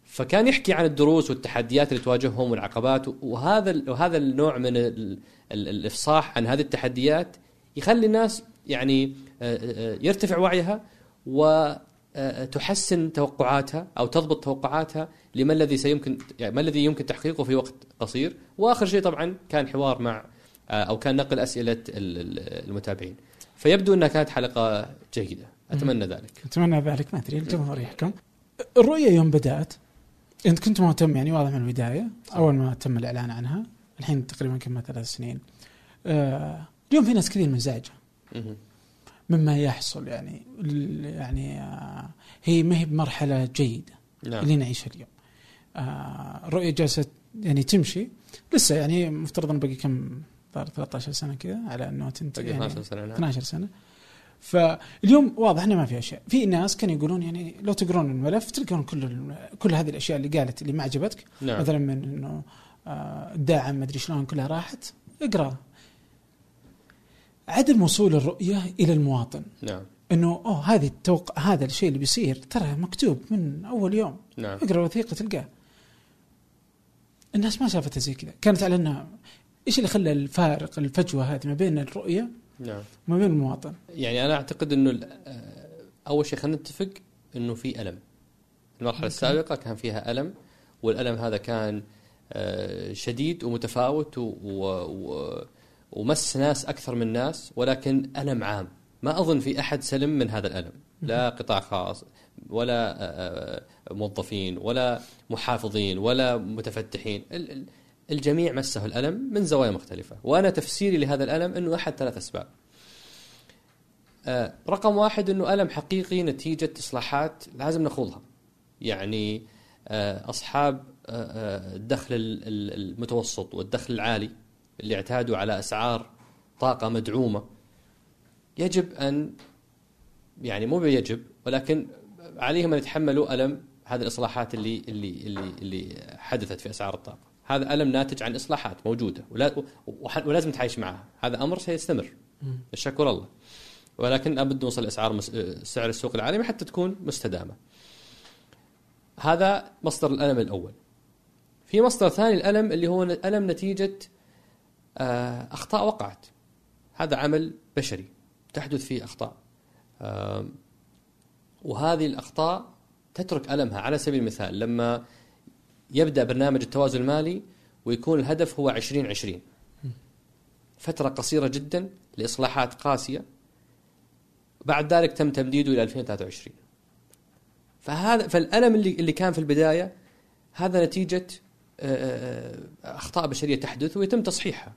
Speaker 2: فكان يحكي عن الدروس والتحديات اللي تواجههم والعقبات وهذا وهذا النوع من ال- ال- الإفصاح عن هذه التحديات يخلي الناس يعني آه، آه، يرتفع وعيها وتحسن توقعاتها أو تضبط توقعاتها لما الذي سيمكن يعني ما الذي يمكن تحقيقه في وقت قصير. وآخر شيء طبعا كان حوار مع أو كان نقل أسئلة ال- ال- المتابعين. فيبدو أنها كانت حلقة جيدة. أتمنى ذلك.
Speaker 1: أتمنى ذلك. ما أدري الجمهور يحكم. الرؤية يوم بدأت. أنت كنت مهتم يعني واضح من البداية. أول ما تم الإعلان عنها. الحين تقريبا كم ثلاث سنين. آه اليوم في ناس كثير منزعجه. مما يحصل يعني يعني آه هي ما هي بمرحلة جيدة
Speaker 2: نعم.
Speaker 1: اللي نعيشها اليوم. آه الرؤيه جالسة يعني تمشي. لسه يعني مفترض انه باقي كم صار 13 سنة كذا على أنه تنتهي يعني
Speaker 2: 12 سنة نعم.
Speaker 1: 12 سنة. فاليوم واضح إنه ما في أشياء. في ناس كانوا يقولون يعني لو تقرون الملف تلقون كل كل هذه الأشياء اللي قالت اللي ما عجبتك.
Speaker 2: نعم.
Speaker 1: مثلا من إنه آه، الداعم ما أدري شلون كلها راحت. اقرأ. عدم وصول الرؤية إلى المواطن.
Speaker 2: نعم.
Speaker 1: إنه أوه هذه التوقع هذا الشيء اللي بيصير ترى مكتوب من أول يوم.
Speaker 2: نعم.
Speaker 1: اقرأ الوثيقه تلقاه. الناس ما شافتها زي كذا. كانت على إنها إيش اللي خلى الفارق الفجوة هذه ما بين الرؤية
Speaker 2: نعم.
Speaker 1: وما بين المواطن؟
Speaker 2: يعني أنا أعتقد إنه آه، أول شيء خلينا نتفق إنه في ألم. المرحلة
Speaker 1: أوكي.
Speaker 2: السابقة كان فيها ألم والألم هذا كان آه، شديد ومتفاوت و و ومس ناس أكثر من ناس ولكن ألم عام. ما أظن في أحد سلم من هذا الألم. لا قطاع خاص ولا آه، آه، موظفين ولا محافظين ولا متفتحين. ال- ال- الجميع مسه الألم من زوايا مختلفة. وأنا تفسيري لهذا الألم إنه أحد ثلاث أسباب. آه، رقم واحد إنه ألم حقيقي نتيجة إصلاحات لازم نخوضها. يعني أصحاب الدخل ال- ال- المتوسط والدخل العالي. اللي اعتادوا على أسعار طاقة مدعومة. يجب أن يعني مو يجب ولكن عليهم أن يتحملوا ألم هذه الإصلاحات اللي اللي اللي اللي حدثت في أسعار الطاقة. هذا ألم ناتج عن إصلاحات موجودة ولا وح- ولازم نتعايش معها. هذا أمر سيستمر. الشكر الله. ولكن لابد نوصل لأسعار مس... سعر السوق العالمي حتى تكون مستدامة. هذا مصدر الألم الأول. في مصدر ثاني الألم اللي هو ألم نتيجة آه، أخطاء وقعت. هذا عمل بشري تحدث فيه أخطاء. آم، وهذه الأخطاء تترك ألمها. على سبيل المثال لما يبدأ برنامج التوازن المالي ويكون الهدف هو 2020 فترة قصيرة جدا لإصلاحات قاسية. بعد ذلك تم تمديده إلى 2023 فهذا فالألم اللي اللي كان في البداية هذا نتيجة آه، آه، أخطاء بشرية تحدث ويتم تصحيحها.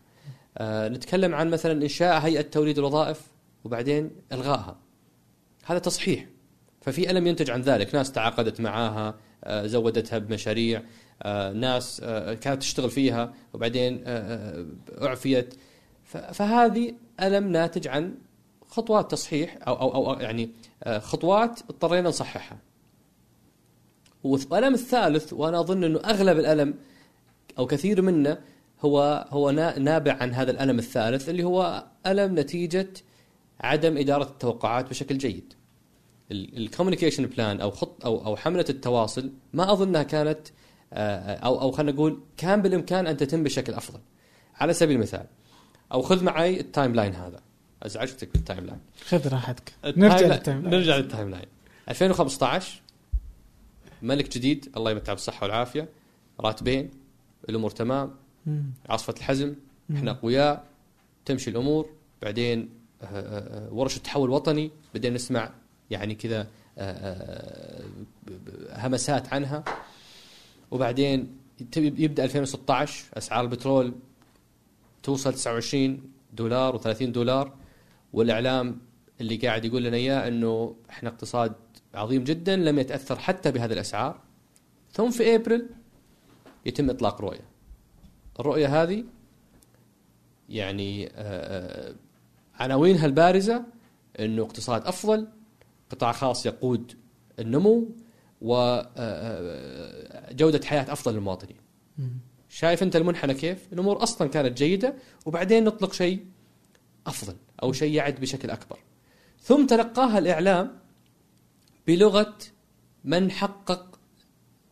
Speaker 2: آه، نتكلم عن مثلا إنشاء هيئة توليد الوظائف وبعدين إلغائها. هذا تصحيح. ففي ألم ينتج عن ذلك. ناس تعاقدت معاها آه، زودتها بمشاريع آه، ناس آه، كانت تشتغل فيها وبعدين آه، آه، أعفيت. ف- فهذه ألم ناتج عن خطوات تصحيح أو أو, أو يعني آه، خطوات اضطرينا نصححها. والألم الثالث وأنا أظن إنه أغلب الألم أو كثير منه هو هو نا- نابع عن هذا الألم الثالث اللي هو ألم نتيجة عدم إدارة التوقعات بشكل جيد. ال communication plan أو خط أو أو حملة التواصل ما أظنها كانت آه، أو أو خلينا نقول كان بالإمكان أن تتم بشكل أفضل. على سبيل المثال أو خذ معي ال timeline هذا ازعجتك بال timeline.
Speaker 1: خذ راحتك نرجع لل timeline.
Speaker 2: نرجع لل timeline 2015 ملك جديد الله يمتعه بالصحة والعافية راتبين الأمور تمام. عاصفه الحزم. إحنا أقوياء تمشي الأمور. بعدين آه، آه، آه، ورشه تحول وطني بدينا نسمع يعني كذا همسات عنها. وبعدين يبدأ 2016 أسعار البترول توصل 29 دولار و30 دولار. والإعلام اللي قاعد يقول لنا إياه إنه إحنا اقتصاد عظيم جدا لم يتأثر حتى بهذه الأسعار. ثم في أبريل يتم إطلاق رؤية. الرؤية هذه يعني آه، آه، عناوينها البارزة إنه اقتصاد أفضل قطاع خاص يقود النمو وجوده حياة أفضل للمواطنين
Speaker 1: مم.
Speaker 2: شايف أنت المنحنى كيف؟ الأمور أصلا كانت جيدة وبعدين نطلق شيء أفضل أو شيء يعد بشكل أكبر. ثم تلقاها الإعلام بلغة من حقق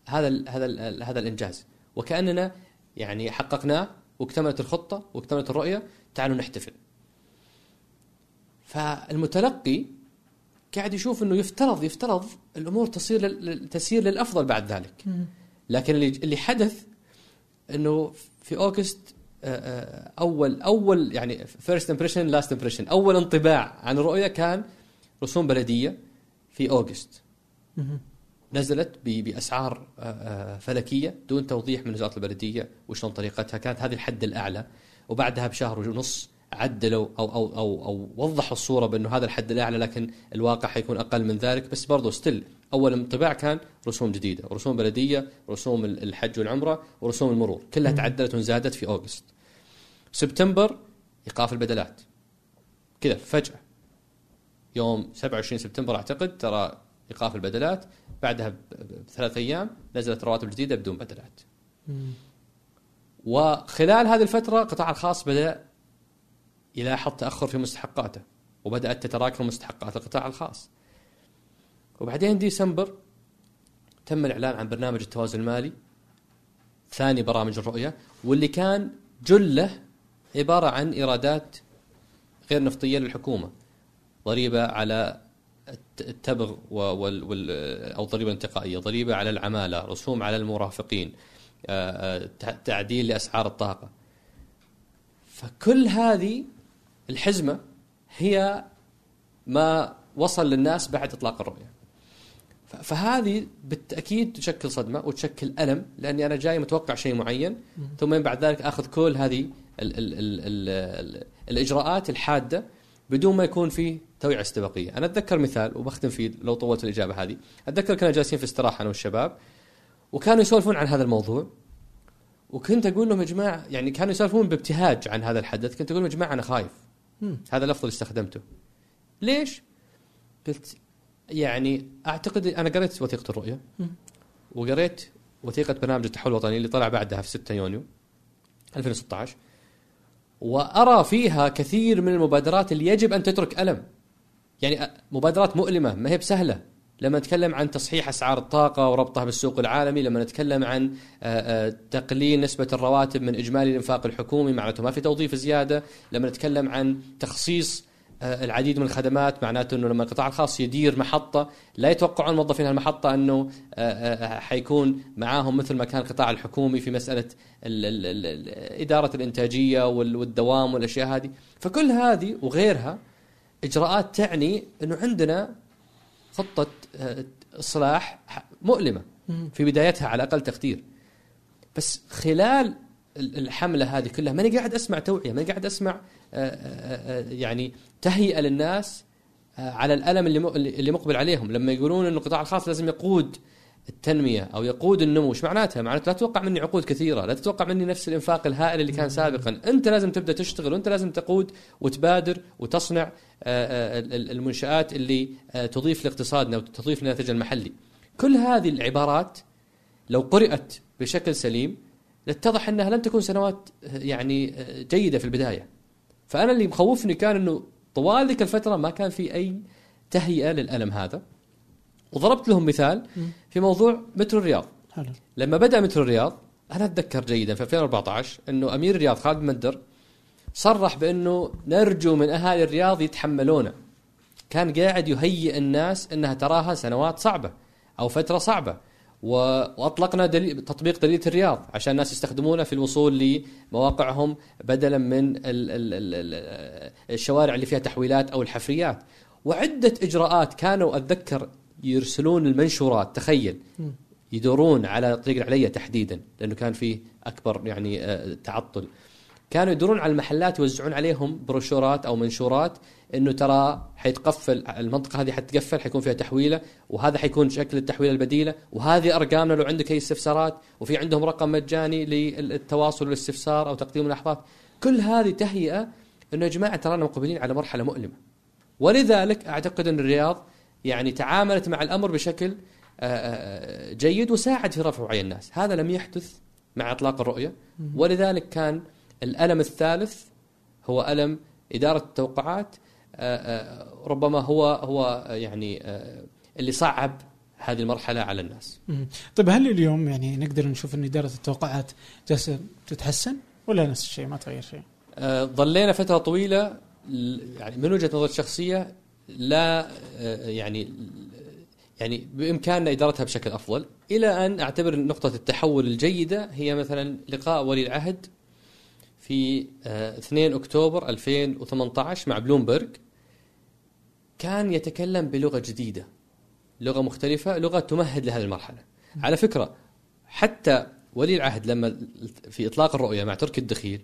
Speaker 2: هذا ال هذا ال هذا الإنجاز وكأننا يعني حققناه واكتملت الخطة واكتملت الرؤية تعالوا نحتفل. فالمتلقي قاعد يشوف إنه يفترض يفترض الأمور تصير لل- تسير للأفضل بعد ذلك. لكن اللي اللي حدث إنه في August آه، آه، اول أول يعني first impression last impression أول انطباع عن الرؤيه كان رسوم بلدية في
Speaker 1: August.
Speaker 2: نزلت بأسعار آه، آه، فلكية دون توضيح من وزارة البلدية وشلون طريقتها كانت. هذه الحد الأعلى. وبعدها بشهر ونص عدلوا أو أو أو أو وضحوا الصورة بأنه هذا الحد الأعلى لكن الواقع حيكون أقل من ذلك. بس برضه ستيل أول انطباع كان رسوم جديدة، رسوم بلدية، رسوم ال- الحج والعمرة، ورسوم المرور، كلها تعدلت وزادت في أوغست. سبتمبر إيقاف البدلات. كذا فجأة. يوم 27 سبتمبر أعتقد ترى إيقاف البدلات بعدها بثلاث أيام نزلت رواتب جديده بدون بدلات. وخلال هذه الفترة القطاع الخاص بدأ يلاحظ تأخر في مستحقاته وبدأت تتراكم مستحقات القطاع الخاص وبعدين ديسمبر تم الإعلان عن برنامج التوازن المالي ثاني برامج الرؤية واللي كان جله عبارة عن إيرادات غير نفطية للحكومة ضريبة على التبغ و- وال وال أو ضريبة انتقائية ضريبة على العمالة رسوم على المرافقين آه، آه، تع- تعديل لأسعار الطاقة. فكل هذه الحزمة هي ما وصل للناس بعد إطلاق الرؤية. فهذه بالتأكيد تشكل صدمة وتشكل ألم لأني أنا جاي متوقع شيء معين ثم بعد ذلك آخذ كل هذه ال ال ال ال ال الإجراءات الحادة بدون ما يكون في توعية استباقية، أنا أتذكر مثال وبختم فيه لو طولت الإجابة هذه، أتذكر كنا جالسين في استراحة أنا والشباب وكانوا يسولفون عن هذا الموضوع وكنت أقول لهم يا جماعة يعني كانوا يسولفون بابتهاج عن هذا الحدث، كنت أقول لهم يا جماعة أنا خايف. هذا اللفظ اللي استخدمته. ليش؟ قلت يعني أعتقد أنا قريت وثيقة
Speaker 1: الرؤية.
Speaker 2: وقريت وثيقة برنامج التحول الوطني اللي طلع بعدها في 6 يونيو 2016 وأرى فيها كثير من المبادرات اللي يجب أن تترك ألم. يعني مبادرات مؤلمة ما هي بسهلة. لما نتكلم عن تصحيح أسعار الطاقة وربطها بالسوق العالمي، لما نتكلم عن تقليل نسبة الرواتب من إجمالي الإنفاق الحكومي معناته ما في توظيف زيادة، لما نتكلم عن تخصيص العديد من الخدمات معناته إنه لما القطاع الخاص يدير محطة لا يتوقعون موظفين المحطه أنه آه، آه، حيكون معاهم مثل ما كان القطاع الحكومي في مسألة ال ال ال ال إدارة الإنتاجية وال- والدوام والأشياء هذه، فكل هذه وغيرها إجراءات تعني إنه عندنا خطة آه، إصلاح
Speaker 1: مؤلمة.
Speaker 2: في بدايتها على أقل تقدير بس خلال ال- الحملة هذه كلها ماني قاعد أسمع توعية ماني قاعد أسمع آه، آه، آه، يعني تهيئة للناس آه، على الألم اللي مقبل عليهم لما يقولون إنه القطاع الخاص لازم يقود التنمية أو يقود النمو إيش معناتها؟ معناته لا تتوقع مني عقود كثيرة، لا تتوقع مني نفس الإنفاق الهائل اللي كان سابقا، أنت لازم تبدأ تشتغل وأنت لازم تقود وتبادر وتصنع آه، آه، ال- ال- المنشآت اللي تضيف لاقتصادنا وتضيف للناتج المحلي. كل هذه العبارات لو قرأت بشكل سليم لاتضح أنها لن تكون سنوات يعني جيدة في البداية. فأنا اللي مخوفني كان إنه طوال ذيك الفترة ما كان في أي تهيئة للألم هذا. وضربت لهم مثال في موضوع مترو الرياض.
Speaker 1: حلو
Speaker 2: لما بدأ مترو الرياض أنا أتذكر جيدا في 2014 إنه أمير الرياض خالد مندر صرح بإنه نرجو من أهالي الرياض يتحملونه. كان قاعد يهيئ الناس إنها تراها سنوات صعبة أو فترة صعبة. وأطلقنا دليل... تطبيق دليل الرياض عشان الناس يستخدمونه في الوصول لمواقعهم بدلا من ال... ال... ال... ال... الشوارع اللي فيها تحويلات أو الحفريات. وعدة إجراءات كانوا أتذكر يرسلون المنشورات تخيل. يدورون على طريق العليا تحديدا لأنه كان فيه أكبر يعني آه، تعطل. كانوا يدورون على المحلات يوزعون عليهم بروشورات أو منشورات إنه ترى حيتقفل المنطقة هذه حتقفل حيكون فيها تحويلة وهذا حيكون شكل التحويلة البديلة وهذه أرقامنا لو عندك أي استفسارات وفي عندهم رقم مجاني للتواصل والاستفسار أو تقديم ملاحظات كل هذه تهيئة إنه يا جماعة ترانا مقبلين على مرحلة مؤلمة. ولذلك أعتقد إن الرياض يعني تعاملت مع الأمر بشكل آه، آه، جيد وساعد في رفع وعي الناس. هذا لم يحدث مع إطلاق الرؤية. ولذلك كان الألم الثالث هو ألم إدارة التوقعات آه، آه، ربما هو هو يعني آه، اللي صعب هذه المرحلة على الناس.
Speaker 1: طيب هل اليوم يعني نقدر نشوف إن إدارة التوقعات جالسه تتحسن ولا نفس الشيء ما تغير شيء؟
Speaker 2: ظلينا فترة طويلة ل- يعني من وجهة نظري الشخصية لا يعني يعني بإمكاننا إدارتها بشكل أفضل إلى أن أعتبر نقطة التحول الجيدة هي مثلا لقاء ولي العهد في آه، 2 أكتوبر 2018 مع بلومبرج كان يتكلم بلغة جديدة لغة مختلفة لغة تمهد لهذه المرحلة على فكرة حتى ولي العهد لما في إطلاق الرؤية مع تركي الدخيل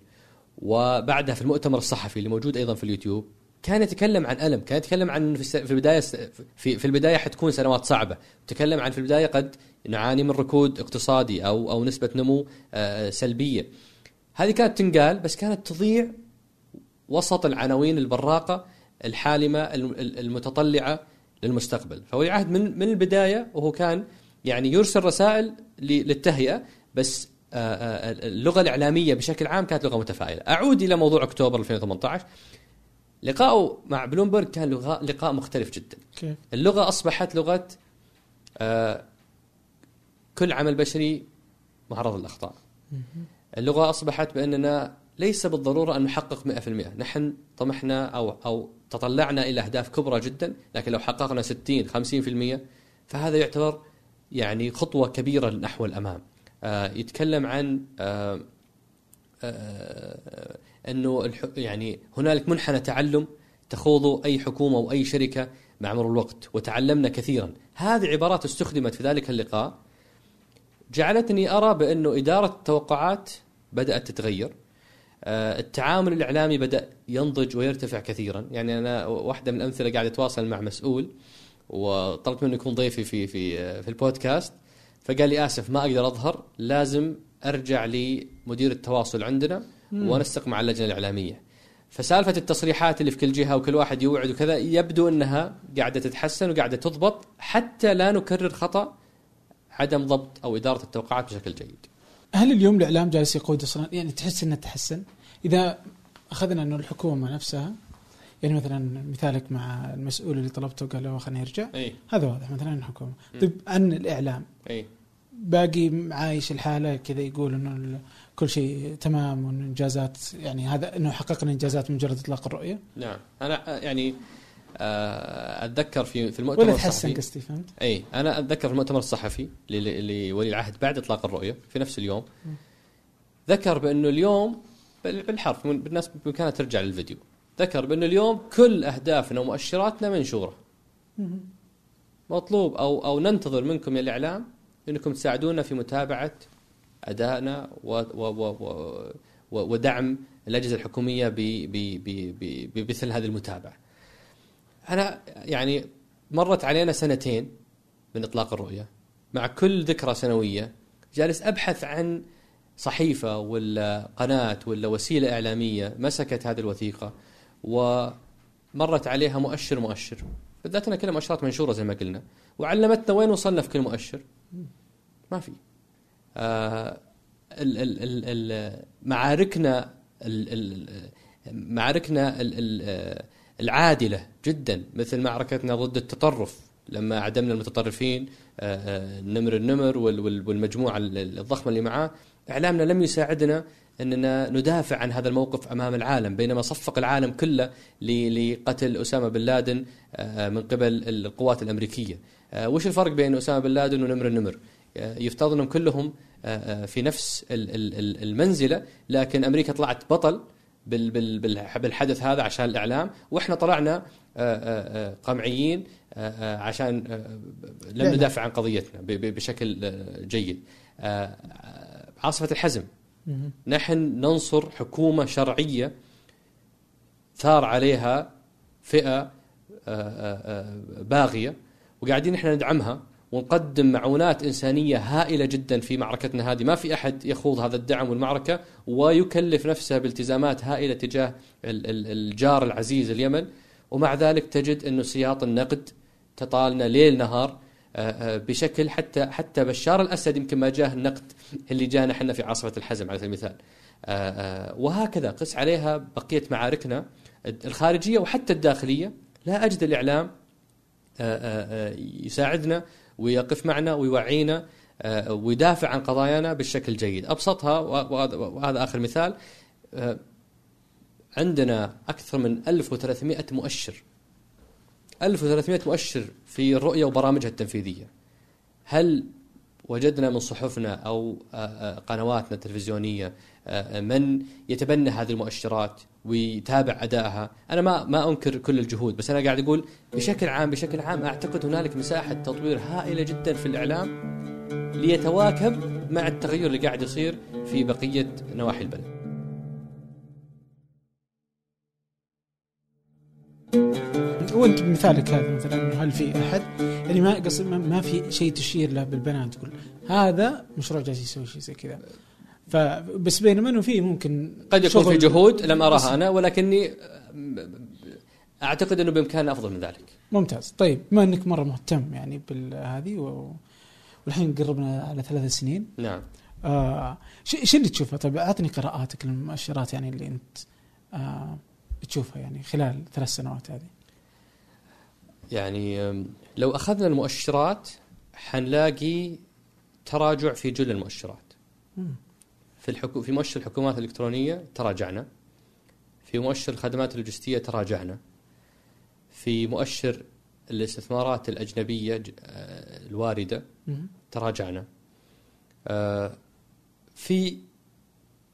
Speaker 2: وبعدها في المؤتمر الصحفي اللي موجود أيضا في اليوتيوب كان يتكلم عن ألم، كان يتكلم عن في البداية في في البداية حتكون سنوات صعبة، تكلم عن في البداية قد نعاني من ركود اقتصادي أو أو نسبة نمو آه، سلبية. هذه كانت تنقال بس كانت تضيع وسط العناوين البراقة الحالمة الم- المتطلعة للمستقبل، فولي العهد من من البداية وهو كان يعني يرسل رسائل للتهيئة بس اللغة الإعلامية بشكل عام كانت لغة متفائلة. أعود إلى موضوع أكتوبر 2018 لقاؤه مع بلومبرج كان لقاء لقاء مختلف جدا. اللغة أصبحت لغة كل عمل بشري معرض للأخطاء. اللغة أصبحت بأننا ليس بالضرورة أن نحقق 100%، نحن طمحنا أو أو تطلعنا إلى أهداف كبرى جدا، لكن لو حققنا 60 50% فهذا يعتبر يعني خطوة كبيرة نحو الأمام. آه، يتكلم عن آه، آه، أنه الح- يعني هنالك منحنى تعلم تخوضه أي حكومة أو أي شركة مع مرور الوقت وتعلمنا كثيرا هذه عبارات استخدمت في ذلك اللقاء جعلتني أرى بأنه إدارة التوقعات بدأت تتغير. آه، التعامل الإعلامي بدأ ينضج ويرتفع كثيرا. يعني أنا واحدة من الامثله قاعد أتواصل مع مسؤول وطلبت منه يكون ضيفي في في في البودكاست. فقال لي آسف ما أقدر أظهر لازم أرجع لمدير التواصل عندنا وانسق مع اللجنة الإعلامية. فسالفة التصريحات اللي في كل جهة وكل واحد يوعد وكذا يبدو إنها قاعدة تتحسن وقاعدة تضبط حتى لا نكرر خطأ عدم ضبط أو إدارة التوقعات بشكل جيد.
Speaker 1: هل اليوم الإعلام جالس يقود أصلا يعني تحس إنه تحسن؟ إذا أخذنا إنه الحكومة نفسها يعني مثلا مثالك مع المسؤول اللي طلبته قال له خلينا نرجع
Speaker 2: اي
Speaker 1: هذا واضح مثلا الحكومة. طيب عن الإعلام
Speaker 2: اي
Speaker 1: باقي عايش الحالة كذا يقول إنه كل شيء تمام وإنه إنجازات يعني هذا إنه حققنا إنجازات مجرد إطلاق الرؤية؟
Speaker 2: نعم. أنا يعني أتذكر في في المؤتمر
Speaker 1: ولا تحسن
Speaker 2: الصحفي.
Speaker 1: قصدي فهمت؟
Speaker 2: إي أنا أتذكر في المؤتمر الصحفي لولي العهد بعد إطلاق الرؤية في نفس اليوم ذكر بانه اليوم بال- بالحرف بالناس بإمكانها ترجع للفيديو. ذكر بانه اليوم كل أهدافنا ومؤشراتنا منشورة. مطلوب أو أو ننتظر منكم يا الإعلام أنكم تساعدونا في متابعة أدائنا و و و و ودعم الأجهزة الحكومية بمثل هذه المتابعة. أنا يعني مرت علينا سنتين من إطلاق الرؤية. مع كل ذكرى سنوية جالس أبحث عن صحيفة ولا قناة ولا وسيلة إعلامية مسكت هذه الوثيقة ومرت عليها مؤشر مؤشر. بالذات انها كلها مؤشرات منشورة زي ما قلنا. وعلمتنا وين وصلنا في كل مؤشر؟ ما في. آه ال ال ال ال معاركنا ال ال معاركنا ال ال العادلة جدا مثل معركتنا ضد التطرف لما عدمنا المتطرفين آه، آه، النمر النمر وال- وال- والمجموعة ال- الضخمة اللي معاه إعلامنا لم يساعدنا إننا ندافع عن هذا الموقف أمام العالم بينما صفق العالم كله لقتل أسامة بن لادن آه، من قبل القوات الأمريكية. وش الفرق بين أسامة بن لادن ونمر النمر؟ يفترض إنهم كلهم في نفس ال- ال- ال- المنزلة لكن أمريكا طلعت بطل بالحدث هذا عشان الإعلام وإحنا طلعنا آه، آه، آه، قمعيين عشان لم. ندافع عن قضيتنا بشكل جيد. عاصفة الحزم. نحن ننصر حكومة شرعية ثار عليها فئة آه، باغية وقاعدين إحنا ندعمها ونقدم معونات إنسانية هائلة جدا في معركتنا هذه. ما في أحد يخوض هذا الدعم والمعركة ويكلف نفسه بالتزامات هائلة تجاه ال- ال- الجار العزيز اليمن. ومع ذلك تجد أنه سياط النقد تطالنا ليل نهار آه، آه، بشكل حتى حتى بشار الأسد يمكن ما جاه النقد اللي جانا إحنا في عاصفه الحزم على سبيل المثال. آه، وهكذا قس عليها بقية معاركنا الخارجية وحتى الداخلية. لا آه، آه، يساعدنا ويقف معنا ويوعينا آه، ويدافع عن قضايانا بالشكل الجيد. أبسطها وهذا آخر مثال. آه، عندنا أكثر من 1300 مؤشر. 1300 مؤشر في الرؤية وبرامجها التنفيذية. هل وجدنا من صحفنا أو آه، قنواتنا التلفزيونية من يتبنى هذه المؤشرات؟ ويتابع أدائها. أنا ما ما أنكر كل الجهود بس أنا قاعد أقول بشكل عام بشكل عام أعتقد هنالك مساحة تطوير هائلة جدا في الإعلام ليتواكب مع التغير اللي قاعد يصير في بقية نواحي البلد.
Speaker 1: وانت بمثالك هذا مثلا هل في أحد؟ يعني ما قصدي ما في شيء تشير له بالبنان تقول هذا مشروع جالس يسوي شيء زي كذا. فبس بينما انه في ممكن
Speaker 2: قد يكون في جهود لم أراها أنا ولكني أعتقد أنه بإمكاننا أفضل من ذلك.
Speaker 1: ممتاز. طيب بما أنك مرة مهتم يعني بالهذه و... والحين قربنا على ثلاث سنين.
Speaker 2: نعم.
Speaker 1: آه شو اللي تشوفه؟ طيب أعطني قراءاتك للمؤشرات يعني اللي أنت آه تشوفها يعني خلال ثلاث سنوات هذه.
Speaker 2: يعني لو أخذنا المؤشرات حنلاقي تراجع في جل المؤشرات.
Speaker 1: مم.
Speaker 2: في الحكو... في مؤشر الحكومات الإلكترونية تراجعنا. في مؤشر الخدمات اللوجستية تراجعنا. في مؤشر الاستثمارات الأجنبية آه، الواردة. تراجعنا. آه، في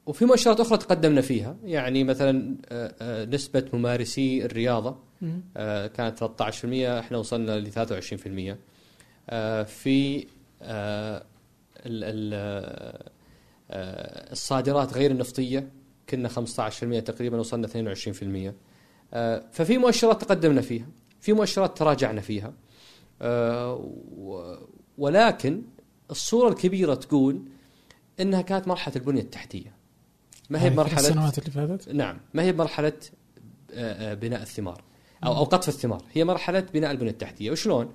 Speaker 2: وفي مؤشرات أخرى تقدمنا فيها. يعني مثلا آه، نسبة ممارسي الرياضة
Speaker 1: مم.
Speaker 2: آه، كانت 13% إحنا وصلنا ل 23% آه، في ال- ال- الصادرات غير النفطية كنا 15% تقريبا وصلنا 22% آه، ففي مؤشرات تقدمنا فيها في مؤشرات تراجعنا فيها. آه، ولكن الصورة الكبيرة تقول إنها كانت مرحلة البنية التحتية. ما هي
Speaker 1: هذه في
Speaker 2: مرحله
Speaker 1: السنوات اللي فاتت؟
Speaker 2: نعم. ما هي مرحلة آه، آه، بناء الثمار؟ أو أو قطف الثمار. هي مرحلة بناء البنية التحتية. وشلون؟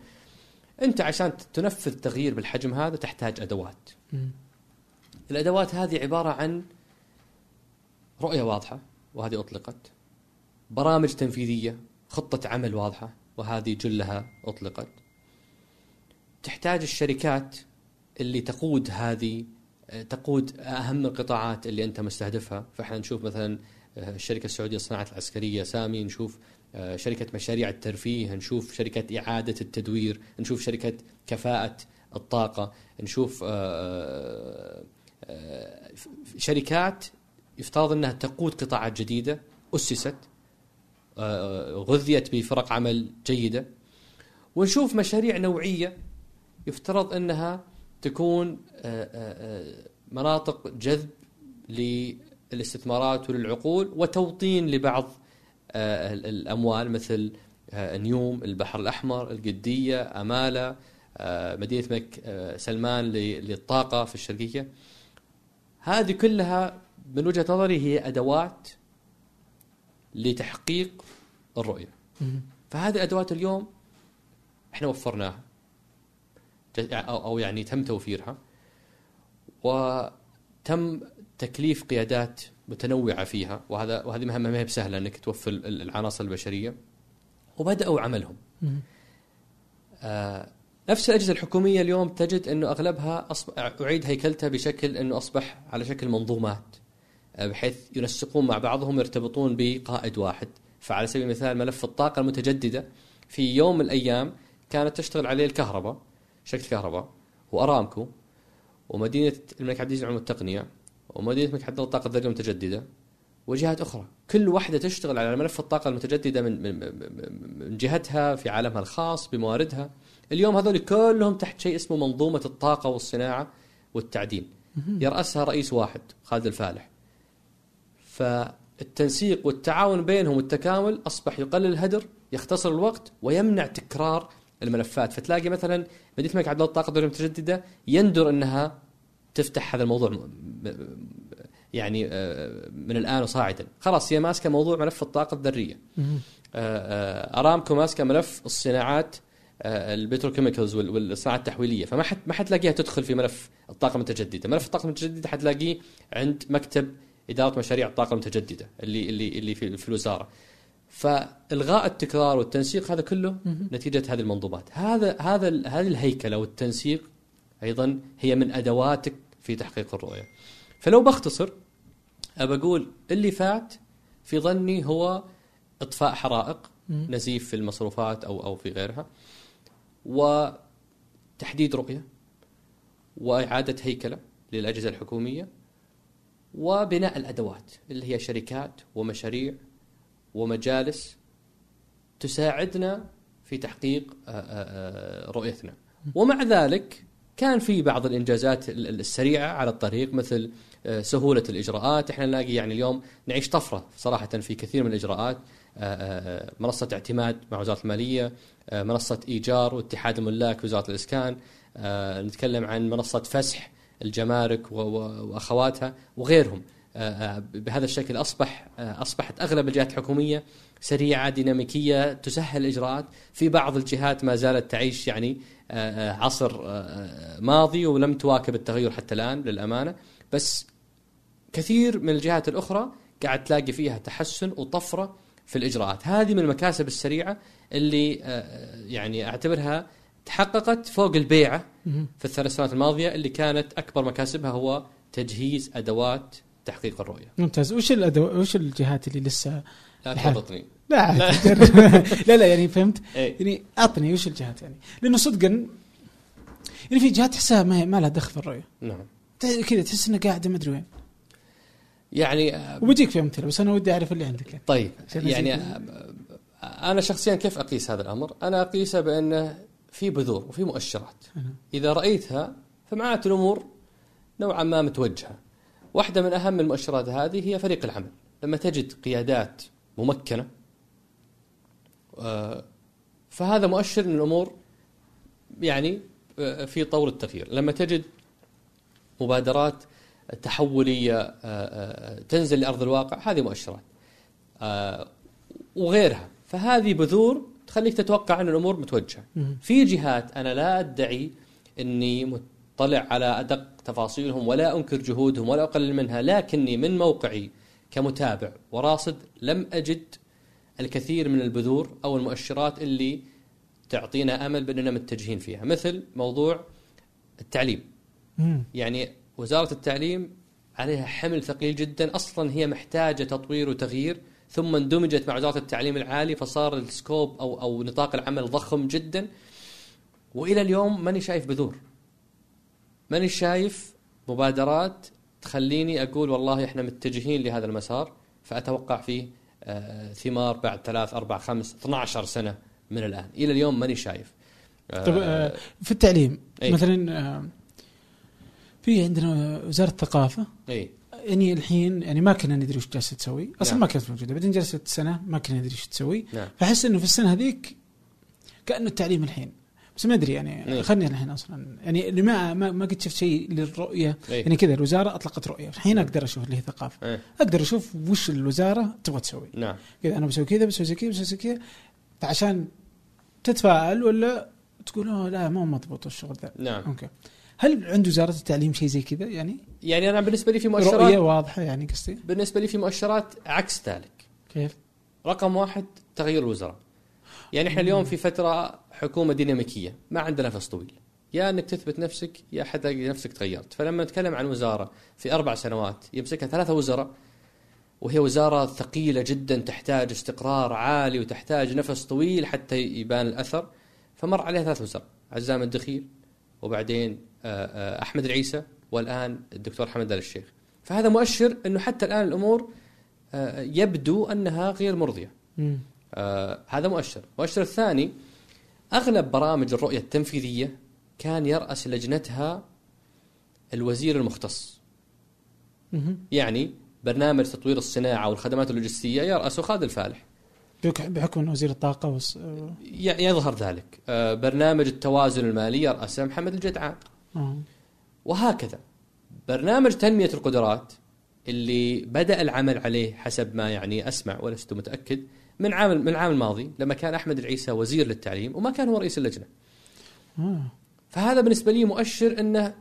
Speaker 2: أنت عشان تنفذ تغيير بالحجم هذا تحتاج أدوات.
Speaker 1: مم.
Speaker 2: الأدوات هذه عبارة عن رؤية واضحة وهذه أطلقت برامج تنفيذية خطة عمل واضحة وهذه جلها أطلقت تحتاج الشركات اللي تقود هذه تقود أهم القطاعات اللي أنت مستهدفها فإحنا نشوف مثلا آه، الشركة السعودية للصناعة العسكرية سامي نشوف آه، شركة مشاريع الترفيه نشوف شركة إعادة التدوير نشوف شركة كفاءة الطاقة نشوف آه، شركات يفترض أنها تقود قطاعات جديدة أسست آه، غذيت بفرق عمل جيدة. ونشوف مشاريع نوعية يفترض أنها تكون آه، آه، آه، مناطق جذب للاستثمارات وللعقول وتوطين لبعض آه، ال- الأموال مثل آه، نيوم البحر الأحمر القدية أمالة آه، مدينة مك آه، سلمان ل- للطاقة في الشرقية. هذه كلها من وجهة نظري هي أدوات لتحقيق الرؤية.
Speaker 1: مم.
Speaker 2: فهذه الادوات اليوم إحنا وفرناها. أو أو يعني تم توفيرها. وتم تكليف قيادات متنوعة فيها. وهذا وهذه مهمه ما هي بسهلة إنك توفر ال- العناصر البشرية. وبدأوا عملهم. آه، نفس الأجهزة الحكومية اليوم تجد أنه أغلبها أصب... أعيد هيكلتها بشكل أنه أصبح على شكل منظومات آه، بحيث ينسقون مع بعضهم يرتبطون بقائد واحد. فعلى سبيل المثال ملف الطاقة المتجددة في يوم من الأيام كانت تشتغل عليه الكهرباء شركه الكهرباء وأرامكو ومدينة الملك عبد العزيز للعلوم والتقنيه ومدينة الملك عبد الله للطاقه الذرية المتجددة وجهات أخرى. كل واحدة تشتغل على ملف الطاقة المتجددة من- من جهتها في عالمها الخاص بمواردها. اليوم هذول كلهم تحت شيء اسمه منظومة الطاقة والصناعة والتعدين. يرأسها رئيس واحد خالد الفالح. فالتنسيق والتعاون بينهم والتكامل أصبح يقلل الهدر يختصر الوقت ويمنع تكرار الملفات. فتلاقي مثلا مدينة الملك عبد الله الطاقة الذريه المتجدده يندر إنها تفتح هذا الموضوع يعني آه، من الآن وصاعدا. خلاص هي ماسكة موضوع ملف الطاقة الذرية.
Speaker 1: مم.
Speaker 2: آه، آه، أرامكو ماسكة ملف الصناعات آه، البتروكيميكالز وال- والصناعة التحويلية فما حت ما حتلاقيها تدخل في ملف الطاقه المتجددة، ملف الطاقه المتجددة حتلاقيه عند مكتب إدارة مشاريع الطاقه المتجددة اللي اللي اللي في, في الوزارة. فإلغاء التكرار والتنسيق هذا كله. نتيجة هذه المنظومات، هذا هذا هذه الهيكلة والتنسيق أيضا هي من أدواتك في تحقيق الرؤية. فلو بختصر أبى أقول اللي فات في ظني هو إطفاء حرائق. نزيف في المصروفات أو أو في غيرها وتحديد رؤيه وإعادة هيكلة للأجهزة الحكومية وبناء الأدوات اللي هي شركات ومشاريع ومجالس تساعدنا في تحقيق آه، آه، آه، رؤيتنا. ومع ذلك كان في بعض الإنجازات ال- ال- السريعة على الطريق مثل سهولة الإجراءات. إحنا نلاقي يعني اليوم نعيش طفرة صراحة في كثير من الإجراءات. آه، آه، منصة اعتماد مع وزارة المالية آه، منصة إيجار واتحاد الملاك وزارة الإسكان آه، نتكلم عن منصة فسح الجمارك و- و- وأخواتها وغيرهم. بهذا الشكل أصبح آه، أصبحت أغلب الجهات الحكومية سريعة ديناميكية تسهل الإجراءات. في بعض الجهات ما زالت تعيش يعني عصر ماضي ولم تواكب التغير حتى الآن للأمانة. بس كثير من الجهات الأخرى قاعد تلاقي فيها تحسن وطفرة في الإجراءات. هذه من المكاسب السريعة اللي آه، يعني أعتبرها تحققت فوق
Speaker 1: البيعة.
Speaker 2: في الثلاث سنوات الماضية اللي كانت أكبر مكاسبها هو تجهيز أدوات تحقيق الرؤية.
Speaker 1: ممتاز. وش الأدو... وش الجهات اللي لسه
Speaker 2: لا. تورطني
Speaker 1: لا
Speaker 2: لا.
Speaker 1: لا لا يعني فهمت؟
Speaker 2: إيه.
Speaker 1: يعني أعطني وش الجهات يعني؟ لأنه صدقا يعني في جهات تحسها ما, ما لها دخل في الرؤية.
Speaker 2: نعم.
Speaker 1: كذا تحس انها قاعدة ما أدري وين.
Speaker 2: يعني آه،
Speaker 1: وبجيك في امثله بس أنا ودي أعرف اللي عندك يعني.
Speaker 2: طيب يعني. آه، أنا شخصيا كيف أقيس هذا الأمر؟ أنا أقيسه بأنه في بذور وفي مؤشرات. إذا رأيتها فمعناته الأمور نوعا ما متوجهة. واحدة من أهم المؤشرات هذه هي فريق العمل. لما تجد قيادات ممكنة آه، فهذا مؤشر إن الأمور يعني في طور التغيير. لما تجد مبادرات تحولية آه، آه، تنزل لأرض الواقع هذه مؤشرات. آه، وغيرها فهذه بذور تخليك تتوقع أن الأمور متوجهة.
Speaker 1: مم.
Speaker 2: في جهات أنا لا أدعي إني مطلع على أدق تفاصيلهم ولا أنكر جهودهم ولا أقلل منها لكني من موقعي كمتابع وراصد لم أجد الكثير من البذور أو المؤشرات اللي تعطينا أمل بأننا متجهين فيها مثل موضوع التعليم. يعني وزارة التعليم عليها حمل ثقيل جدا. أصلا هي محتاجة تطوير وتغيير ثم اندمجت مع وزارة التعليم العالي فصار السكوب أو, أو نطاق العمل ضخم جدا. وإلى اليوم ماني شايف بذور. ماني شايف مبادرات تخليني أقول والله إحنا متجهين لهذا المسار. فأتوقع فيه آه، ثمار بعد ثلاث أربع خمس 12 سنة من الآن. إلى اليوم ماني شايف.
Speaker 1: طب آه، في التعليم
Speaker 2: أي.
Speaker 1: مثلا آه، في عندنا وزارة الثقافة.
Speaker 2: إيه
Speaker 1: يعني الحين يعني ما كنا ندري وش جالسة تسوي. أصلا
Speaker 2: نعم.
Speaker 1: ما كانت موجودة. بعدين جلست سنة ما كنا ندري وش تسوي.
Speaker 2: نعم.
Speaker 1: فأحس إنه في السنة هذيك كأنه التعليم الحين. بس ما أدري يعني
Speaker 2: إيه.
Speaker 1: خلني الحين أصلا. يعني اللي ما ما, قد شفت شيء للرؤية.
Speaker 2: إيه.
Speaker 1: يعني كذا الوزارة أطلقت رؤية. الحين أقدر أشوف اللي هي ثقافة.
Speaker 2: إيه.
Speaker 1: أقدر أشوف وش الوزارة تبغى تسوي.
Speaker 2: نعم.
Speaker 1: كذا أنا بسوي كذا بسوي زي كذا بسوي كذا. فعشان تتفائل ولا تقول لا مو مضبوط الشغل ذا.
Speaker 2: نعم.
Speaker 1: أوكي. هل عند وزاره التعليم شيء زي كذا؟ يعني
Speaker 2: يعني أنا بالنسبة لي في
Speaker 1: رؤية
Speaker 2: مؤشرات
Speaker 1: واضحة يعني قصدي.
Speaker 2: بالنسبة لي في مؤشرات عكس ذلك.
Speaker 1: كيف؟
Speaker 2: رقم واحد تغيير الوزراء يعني إحنا اليوم في فترة حكومة ديناميكية ما عندنا نفس طويل. يا إنك تثبت نفسك يا حتى نفسك تغيرت. فلما نتكلم عن وزارة في أربع سنوات يمسكها ثلاثة وزراء وهي وزارة ثقيلة جدا تحتاج استقرار عالي وتحتاج نفس طويل حتى يبان الأثر فمر عليها ثلاث وزراء. عزام الدخيل وبعدين آه، آه، أحمد العيسى والآن الدكتور حمد آل الشيخ. فهذا مؤشر أنه حتى الآن الأمور آه، يبدو أنها غير. آه هذا مؤشر. المؤشر الثاني أغلب برامج الرؤية التنفيذية كان يرأس لجنتها الوزير المختص. يعني برنامج تطوير الصناعة والخدمات اللوجستية يرأسه خالد الفالح.
Speaker 1: بحكم وزير الطاقة وس...
Speaker 2: ي- يظهر ذلك آه برنامج التوازن المالي يرأسه محمد الجدعان
Speaker 1: آه.
Speaker 2: وهكذا برنامج تنمية القدرات اللي بدأ العمل عليه حسب ما يعني أسمع ولست متأكد من عام من العام الماضي لما كان أحمد العيسى وزير للتعليم وما كان هو رئيس اللجنة
Speaker 1: آه.
Speaker 2: فهذا بالنسبة لي مؤشر إنه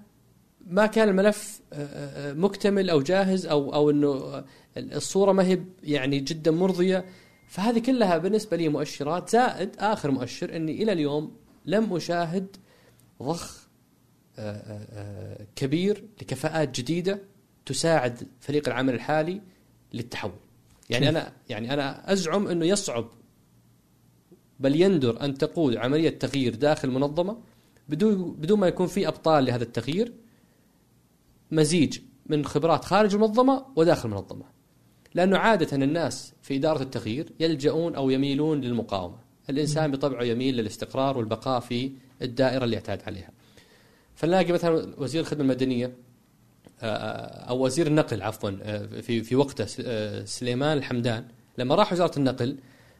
Speaker 2: ما كان الملف آه، آه، مكتمل أو جاهز أو أو إنه آه، الصورة ما هي يعني جدا مرضية فهذه كلها بالنسبة لي مؤشرات زائد آخر مؤشر إني إلى اليوم لم أشاهد ضخ آه، آه، آه، كبير لكفاءات جديدة تساعد فريق العمل الحالي للتحول. يعني؟ أنا يعني أنا أزعم إنه يصعب بل يندر أن تقود عملية تغيير داخل منظمة بدون بدون ما يكون في أبطال لهذا التغيير مزيج من خبرات خارج المنظمة وداخل المنظمة. لأنه عادة الناس في إدارة التغيير يلجؤون أو يميلون للمقاومة. الإنسان بطبعه يميل للاستقرار والبقاء في الدائرة اللي اعتاد عليها. فنلاقي مثلا وزير الخدمة المدنية آه، أو وزير النقل عفوا آه، في في وقته آه، سليمان الحمدان لما راح وزارة النقل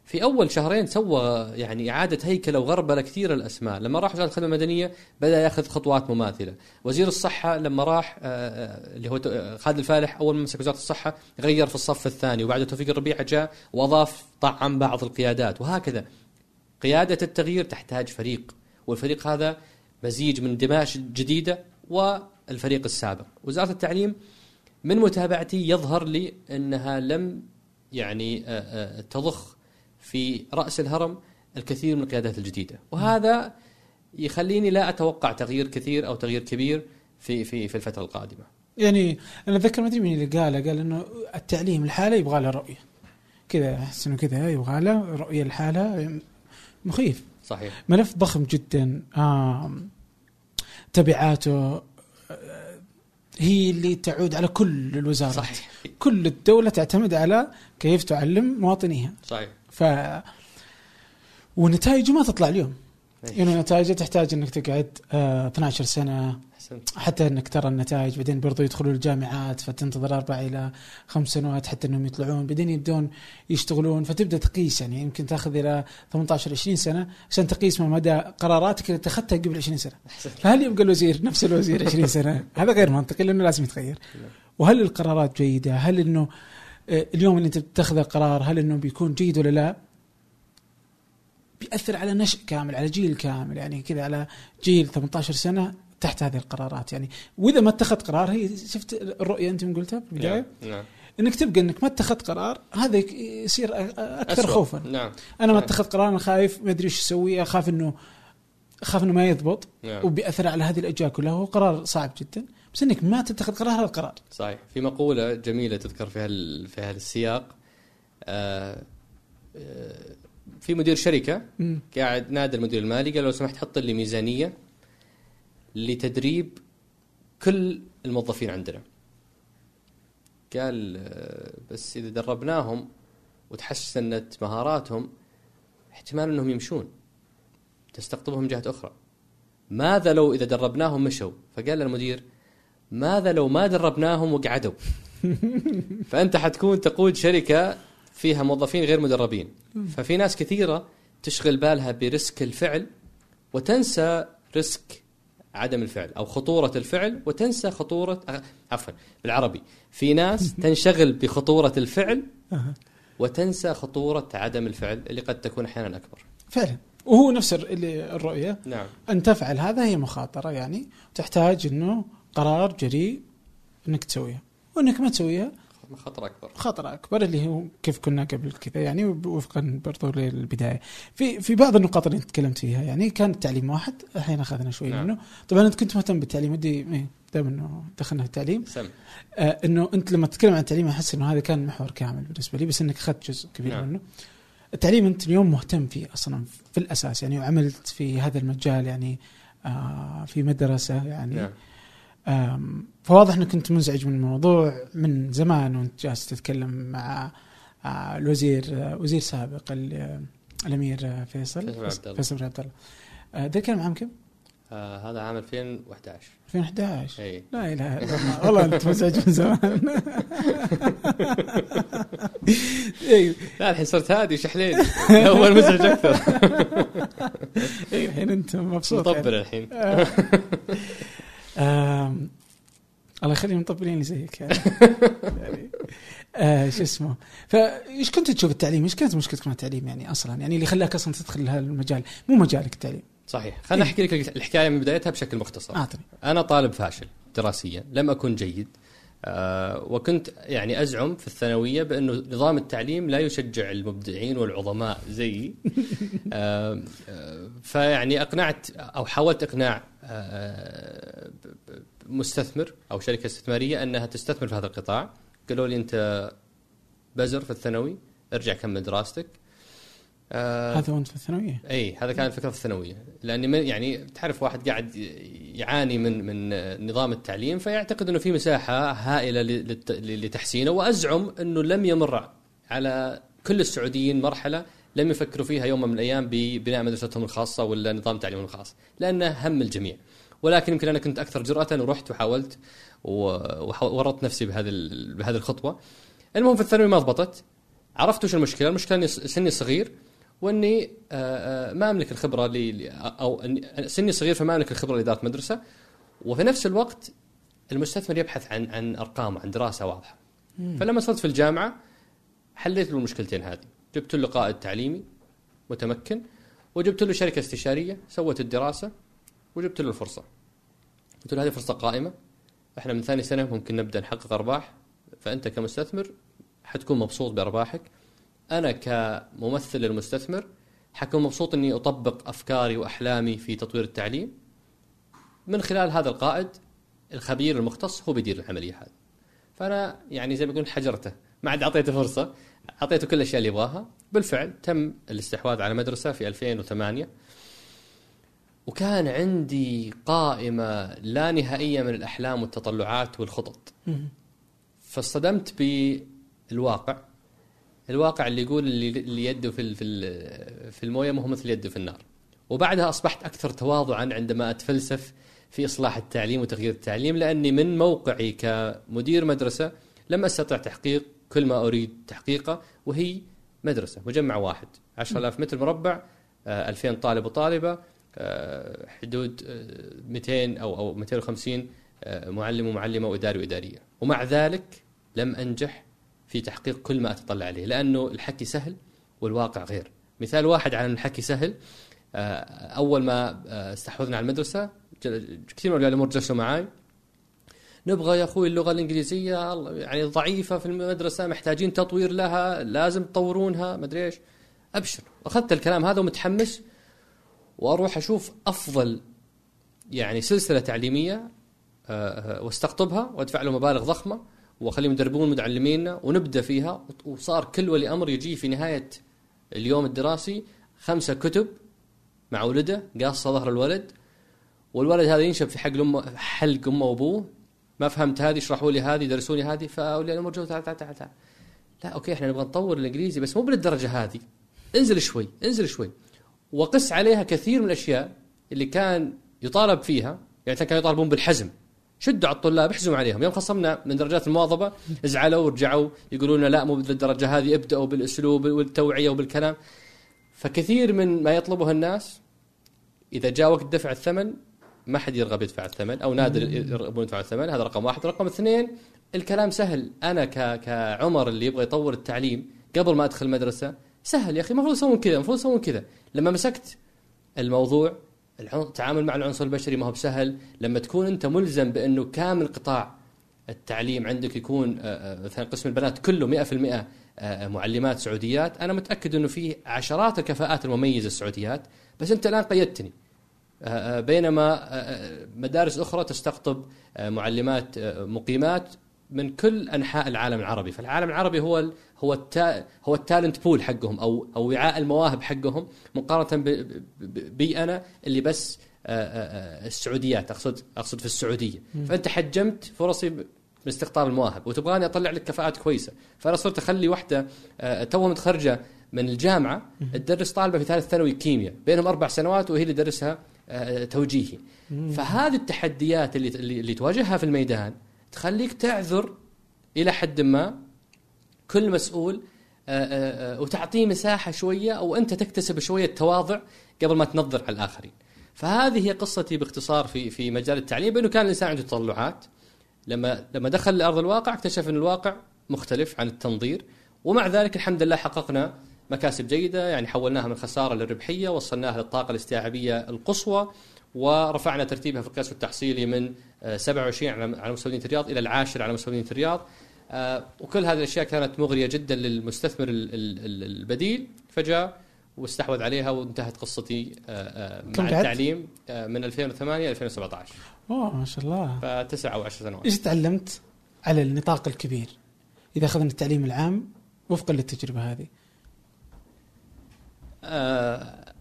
Speaker 2: في أول شهرين سوى يعني إعادة هيكلة وغربلة كثير الأسماء، لما راح وزارة الخدمة المدنية بدأ يأخذ خطوات مماثلة، وزير الصحة لما راح آه، آه، اللي هو آه، خالد الفالح أول ما مسك وزارة الصحة غير في الصف الثاني وبعد توفيق الربيع جاء وأضاف طعم بعض القيادات وهكذا. قيادة التغيير تحتاج فريق والفريق هذا مزيج من دماء جديدة والفريق السابق، وزارة التعليم من متابعتي يظهر لي إنها لم يعني تضخ في رأس الهرم الكثير من القيادات الجديدة، وهذا يخليني لا أتوقع تغيير كثير أو تغيير كبير في في في الفترة القادمة.
Speaker 1: يعني أنا أتذكر ما أدري مين اللي قاله قال إنه التعليم الحالة يبغى له رؤية. كذا احس انه كذا يبغى له رؤية الحالة مخيف.
Speaker 2: صحيح.
Speaker 1: ملف ضخم جدا. آم، تبعاته آه، هي اللي تعود على كل الوزارات.
Speaker 2: صحيح.
Speaker 1: كل الدولة تعتمد على كيف تعلم مواطنيها.
Speaker 2: صحيح.
Speaker 1: ف ونتائجه ما تطلع اليوم. يعني نتائجه تحتاج إنك تقعد آه 12
Speaker 2: سنة.
Speaker 1: حتى إنك ترى النتائج بعدين برضو يدخلوا الجامعات فتنتظر أربع إلى خمس سنوات حتى إنهم يطلعون. بعدين يبدون يشتغلون فتبدأ تقيس يعني. يمكن تأخذ إلى 18 20 سنة عشان تقيس ما مدى قراراتك اللي اتخذتها قبل 20
Speaker 2: سنة.
Speaker 1: فهل يبقى الوزير نفس الوزير 20 سنة؟ هذا غير منطقي لأنه لازم يتغير. وهل القرارات جيدة؟ هل إنه اليوم اللي انت بتتخذ القرار هل إنه بيكون جيد ولا لا بيأثر على نشء كامل على جيل كامل يعني كذا على جيل 18 سنة تحت هذه القرارات. يعني وإذا ما اتخذت قرار هي شفت الرؤية أنت قلتها في البدايه
Speaker 2: نعم نعم.
Speaker 1: إنك تبقى إنك ما اتخذت قرار هذا يصير أكثر
Speaker 2: أسوأ.
Speaker 1: خوفا.
Speaker 2: نعم
Speaker 1: أنا ما
Speaker 2: صحيح.
Speaker 1: اتخذت قرار أنا خايف ما أدري إيش أسوي أخاف إنه أخاف إنه ما يضبط
Speaker 2: نعم.
Speaker 1: وبيأثر على هذه الاجواء كلها. هو قرار صعب جدا. بس إنك ما تتخذ قرار هذا القرار.
Speaker 2: صحيح. في مقولة جميلة تذكر في هال في هذا السياق. آه آه في مدير شركة
Speaker 1: مم.
Speaker 2: قاعد نادى المدير المالي قال لو سمحت حط لي ميزانية لتدريب كل الموظفين عندنا. قال آه، بس إذا دربناهم وتحسنت مهاراتهم احتمال أنهم يمشون. تستقطبهم جهة أخرى. ماذا لو إذا دربناهم مشوا؟ فقال المدير ماذا لو ما دربناهم وقعدوا؟ فأنت حتكون تقود شركة فيها موظفين غير مدربين. ففي ناس كثيرة تشغل بالها ب risk الفعل وتنسى risk عدم الفعل أو خطورة الفعل وتنسى خطورة أه، عفوا بالعربي. في ناس تنشغل بخطورة الفعل. وتنسى خطورة عدم الفعل اللي قد تكون أحيانا أكبر.
Speaker 1: فعلا. وهو نفس الرؤية.
Speaker 2: نعم.
Speaker 1: أن تفعل هذا هي مخاطرة يعني تحتاج إنه قرار جريء إنك تسويها وإنك ما تسويها
Speaker 2: خطر أكبر.
Speaker 1: خطر أكبر اللي هو كيف كنا قبل كذا يعني وفقا برضو للبداية. في في بعض النقاط اللي تكلمت فيها يعني كان التعليم واحد الحين أخذنا شوي
Speaker 2: نعم.
Speaker 1: منه. طبعا أنت كنت مهتم بالتعليم ودي إيه، دام إنه دخلنا في التعليم.
Speaker 2: سم.
Speaker 1: آه إنه أنت لما تتكلم عن التعليم أحس إنه هذا كان محور كامل بالنسبة لي بس إنك أخذت جزء كبير
Speaker 2: نعم.
Speaker 1: منه. التعليم أنت اليوم مهتم فيه أصلا في الأساس يعني وعملت في هذا المجال يعني آه في مدرسة يعني
Speaker 2: نعم.
Speaker 1: فواضح إنك كنت منزعج من الموضوع من زمان وأنت جالس تتكلم مع آه، الوزير آه، وزير سابق آه، الأمير فيصل.
Speaker 2: فيصل بن عبد الله.
Speaker 1: ده كان عام كم؟
Speaker 2: آه هذا عام 2011
Speaker 1: 2011
Speaker 2: إي.
Speaker 1: لا إله إلا الله. والله أنت منزعج من زمان. أيوه
Speaker 2: لا الحين صرت هادي شحلين اول مزعج أكثر.
Speaker 1: أيوه الحين أنت مبسوط
Speaker 2: مطبل الحين.
Speaker 1: آه. آم، الله يخليهم مطبلين اللي زيك يعني, يعني آه شو اسمه. فايش كنت تشوف التعليم؟ إيش كانت مشكلتك مع التعليم يعني أصلا؟ يعني اللي خلاك أصلا تدخل المجال مو مجالك التعليم.
Speaker 2: صحيح. خليني أحكي لك الحكاية من بدايتها بشكل مختصر.
Speaker 1: أعطني.
Speaker 2: أنا طالب فاشل دراسيا لم أكن جيد. وكنت يعني أزعم في الثانوية بأنه نظام التعليم لا يشجع المبدعين والعظماء زيي. آه آه فيعني أقنعت أو حاولت إقناع آه مستثمر أو شركة استثمارية أنها تستثمر في هذا القطاع. قالوا لي أنت بزر في الثانوي ارجع كمل دراستك. آه
Speaker 1: هذا وانت في الثانوية؟
Speaker 2: اي هذا كان الفكرة في الثانوية. لأني من يعني تعرف واحد قاعد يعاني من من نظام التعليم فيعتقد إنه في مساحة هائلة لتحسينه وأزعم إنه لم يمر على كل السعوديين مرحلة لم يفكروا فيها يوم من الأيام ببناء مدرستهم الخاصة ولا نظام تعليمهم الخاص لأنه هم الجميع. ولكن يمكن أنا كنت أكثر جرأة ورحت وحاولت وورطت نفسي بهذه بهذه الخطوة. المهم في الثانوي ما ضبطت عرفت وش المشكلة؟ المشكلة إني سني صغير واني آه، آه، ما املك الخبرة ل ل- أو سني صغير فما املك الخبرة لإدارة مدرسة. وفي نفس الوقت المستثمر يبحث عن عن أرقام عن دراسة واضحة. فلما صرت في الجامعة حليت له المشكلتين هذه. جبت له قائد تعليمي متمكن وجبت له شركة استشارية سوت الدراسة وجبت له الفرصة. قلت له هذه فرصة قائمة. إحنا من ثاني سنة ممكن نبدأ نحقق أرباح. فأنت كمستثمر حتكون مبسوط بأرباحك. أنا كممثل للمستثمر حكون مبسوط إني أطبق أفكاري وأحلامي في تطوير التعليم. من خلال هذا القائد الخبير المختص هو بيدير العملية هذه. فأنا يعني زي ما يقول حجرته. ما عاد أعطيته فرصة. أعطيته كل الأشياء اللي يبغاها. بالفعل تم الاستحواذ على مدرسة في 2008 وكان عندي قائمة لا نهائية من الأحلام والتطلعات والخطط. فاصطدمت بالواقع. الواقع اللي يقول اللي, يده في في ال- في المويه مو مثل يده في النار. وبعدها أصبحت أكثر تواضعا عندما أتفلسف في إصلاح التعليم وتغيير التعليم لأني من موقعي كمدير مدرسة لم أستطع تحقيق كل ما أريد تحقيقه وهي مدرسة مجمع واحد. 10000 متر مربع آه، 2000 طالب وطالبة آه، حدود آه، 200 أو أو 250 آه، معلم ومعلمة وإداري وإدارية. ومع ذلك لم أنجح في تحقيق كل ما أتطلع عليه لأنه الحكي سهل والواقع غير. مثال واحد عن الحكي سهل آه، أول ما آه، استحوذنا على المدرسة كثير من الأمور جلسوا معي نبغى يا أخوي اللغة الإنجليزية يعني ضعيفة في المدرسة محتاجين تطوير لها لازم تطورونها مدري إيش. أبشر. أخذت الكلام هذا ومتحمس وأروح أشوف أفضل يعني سلسلة تعليمية آه، واستقطبها وأدفع له مبالغ ضخمة. واخليهم يدربون معلمينا ونبدأ فيها. وصار كل ولي أمر يجي في نهاية اليوم الدراسي خمسة كتب مع ولده قاصه ظهر الولد والولد هذا ينشب في حلق امه حلق أمه وأبوه. ما فهمت هذه اشرحوا لي هذه درسوني هذه. فاولياء الأمور جو تعال تعال تعال تعال. لا أوكي إحنا نبغى نطور الإنجليزي بس مو بالدرجة هذه. انزل شوي انزل شوي. وقس عليها كثير من الأشياء اللي كان يطالب فيها يعني كانوا يطالبون بالحزم. شدوا على الطلاب احزموا عليهم. يوم خصمنا من درجات المواظبة زعلوا ورجعوا يقولون لا مو بالدرجه هذه ابدأوا بالأسلوب والتوعية وبالكلام. فكثير من ما يطلبه الناس إذا جاء وقت دفع الثمن ما حد يرغب يدفع الثمن أو نادر يرغبون يدفعون الثمن. هذا رقم واحد. رقم اثنين الكلام سهل. أنا ك كعمر اللي يبغى يطور التعليم قبل ما أدخل المدرسة سهل يا أخي المفروض يسوون كذا المفروض يسوون كذا. لما مسكت الموضوع التعامل مع العنصر البشري ما هو بسهل. لما تكون أنت ملزم بأنه كامل قطاع التعليم عندك يكون آه، آه، مثلا قسم البنات كله 100% آه، معلمات سعوديات أنا متأكد أنه في عشرات الكفاءات المميزة السعوديات. بس أنت الآن قيدتني بينما مدارس أخرى تستقطب معلمات مقيمات من كل أنحاء العالم العربي، فالعالم العربي هو هو التا هو التالنت بول حقهم أو أو وعاء المواهب حقهم مقارنة بي أنا اللي بس آه، آه، آه، السعوديات أقصد أقصد في السعودية، فأنت حجمت فرصي ب- من استقطاب المواهب وتبغاني أطلع لك كفاءات كويسة، فأنا صرت أخلي واحدة توها متخرجة من الجامعة تدرس طالبة في ثالث ثانوي كيمياء، بينهم أربع سنوات وهي اللي تدرسها آه، توجيهي. فهذه التحديات اللي اللي تواجهها في الميدان تخليك تعذر إلى حد ما كل مسؤول آه، آه، آه، وتعطيه مساحة شوية أو أنت تكتسب شوية تواضع قبل ما تنظر على الآخرين. فهذه هي قصتي باختصار في في مجال التعليم بأنه كان الإنسان عنده تطلعات. لما لما دخل لأرض الواقع اكتشف أن الواقع مختلف عن التنظير. ومع ذلك الحمد لله حققنا مكاسب جيدة يعني حولناها من خسارة للربحية وصلناها للطاقة الاستيعابية القصوى ورفعنا ترتيبها في القياس التحصيلي من آه، 27 على مستوى مدينه الرياض إلى العاشر على مستوى مدينه الرياض. وكل هذه الأشياء كانت مغرية جدا للمستثمر ال- ال- ال- البديل. فجاء واستحوذ عليها وانتهت قصتي آه، آه، مع؟ التعليم آه، من 2008 ل 2017
Speaker 1: أوه ما شاء الله.
Speaker 2: فتسع أو عشر سنوات.
Speaker 1: إيش تعلمت على النطاق الكبير؟ إذا أخذنا التعليم العام وفقا للتجربة هذه.
Speaker 2: آه،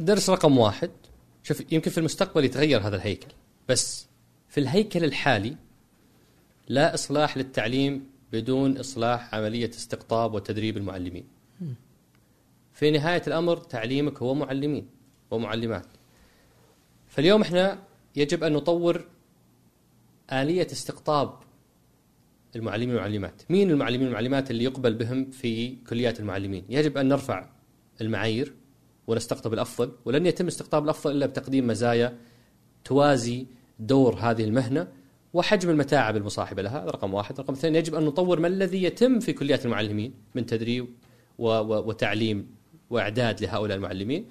Speaker 2: درس رقم واحد. شوف يمكن في المستقبل يتغير هذا الهيكل بس في الهيكل الحالي لا إصلاح للتعليم بدون إصلاح عملية استقطاب وتدريب المعلمين. في نهاية الأمر تعليمك هو معلمين ومعلمات. فاليوم إحنا يجب أن نطور آلية استقطاب المعلمين والمعلمات. مين المعلمين والمعلمات اللي يقبل بهم في كليات المعلمين؟ يجب أن نرفع المعايير ونستقطب الأفضل ولن يتم استقطاب الأفضل إلا بتقديم مزايا توازي دور هذه المهنة وحجم المتاعب المصاحبة لها هذا رقم واحد. رقم اثنين يجب أن نطور ما الذي يتم في كليات المعلمين من تدريب و و وتعليم وإعداد لهؤلاء المعلمين.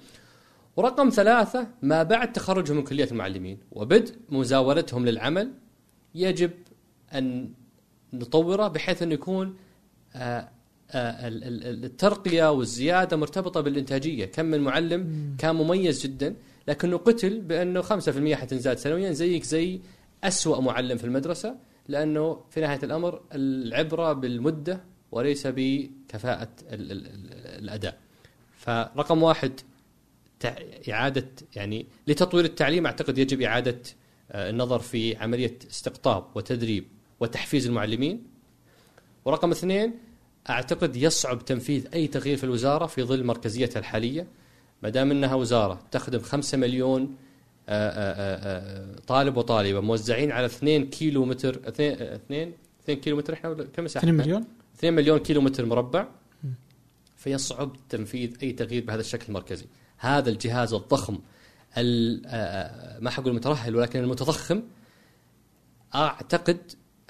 Speaker 2: ورقم ثلاثة ما بعد تخرجهم من كلية المعلمين وبدء مزاولتهم للعمل يجب أن نطوره بحيث أنه يكون آه، آه، ال- ال- الترقية والزيادة مرتبطة بالإنتاجية. كم من معلم كان مميز جدا لكنه قتل بأنه 5% حتنزاد سنويا زيك زي أسوأ معلم في المدرسة لأنه في نهاية الأمر العبرة بالمدة وليس بكفاءة ال- ال- ال- الأداء. فرقم واحد إعادة يعني لتطوير التعليم أعتقد يجب إعادة آه، النظر في عملية استقطاب وتدريب وتحفيز المعلمين. ورقم اثنين أعتقد يصعب تنفيذ أي تغيير في الوزارة في ظل مركزيتها الحالية. ما دام إنها وزارة تخدم 5 مليون طالب وطالبة موزعين على 2 كيلو متر 2 2 2 كيلو متر إحنا كم مساحة؟
Speaker 1: 2 مليون؟
Speaker 2: 2 مليون كيلو متر مربع فيصعب تنفيذ أي تغيير بهذا الشكل المركزي. هذا الجهاز الضخم ال- آه، ما حقول المترهل ولكن المتضخم. أعتقد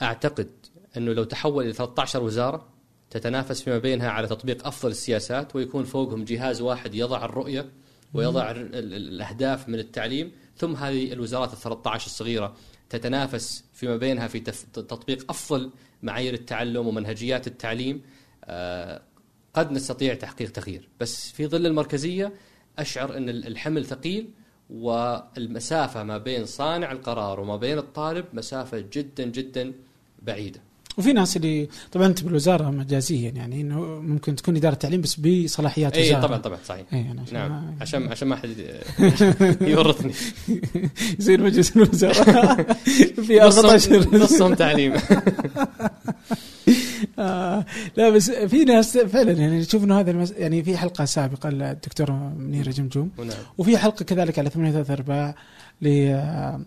Speaker 2: أعتقد أنه لو تحول إلى 13 وزارة تتنافس فيما بينها على تطبيق أفضل السياسات ويكون فوقهم جهاز واحد يضع الرؤية ويضع ال- ال- الأهداف من التعليم ثم هذه الوزارات ال 13 الصغيرة تتنافس فيما بينها في تطبيق أفضل معايير التعلم ومنهجيات التعليم آه، قد نستطيع تحقيق تغيير. بس في ظل المركزية أشعر أن ال- الحمل ثقيل والمسافة ما بين صانع القرار وما بين الطالب مسافة جدا جدا بعيدة.
Speaker 1: وفي ناس اللي طبعا انت بالوزاره مجازيا يعني إنه ممكن تكون إدارة تعليم بس بصلاحيات
Speaker 2: اي
Speaker 1: وزارة.
Speaker 2: طبعا طبعا صحيح.
Speaker 1: اي أنا عشان
Speaker 2: نعم
Speaker 1: ما-
Speaker 2: عشان عشان ما حد يورطني.
Speaker 1: يصير مجلس الوزراء. في
Speaker 2: نصهم
Speaker 1: 14
Speaker 2: نصهم تعليم.
Speaker 1: آه لا بس في ناس فعلا يعني تشوف انه هذا المس... يعني في حلقة سابقة للدكتوره منيره جمجوم
Speaker 2: نعم.
Speaker 1: وفي حلقة كذلك على ثمانية ثلاثة ارباع ل آه،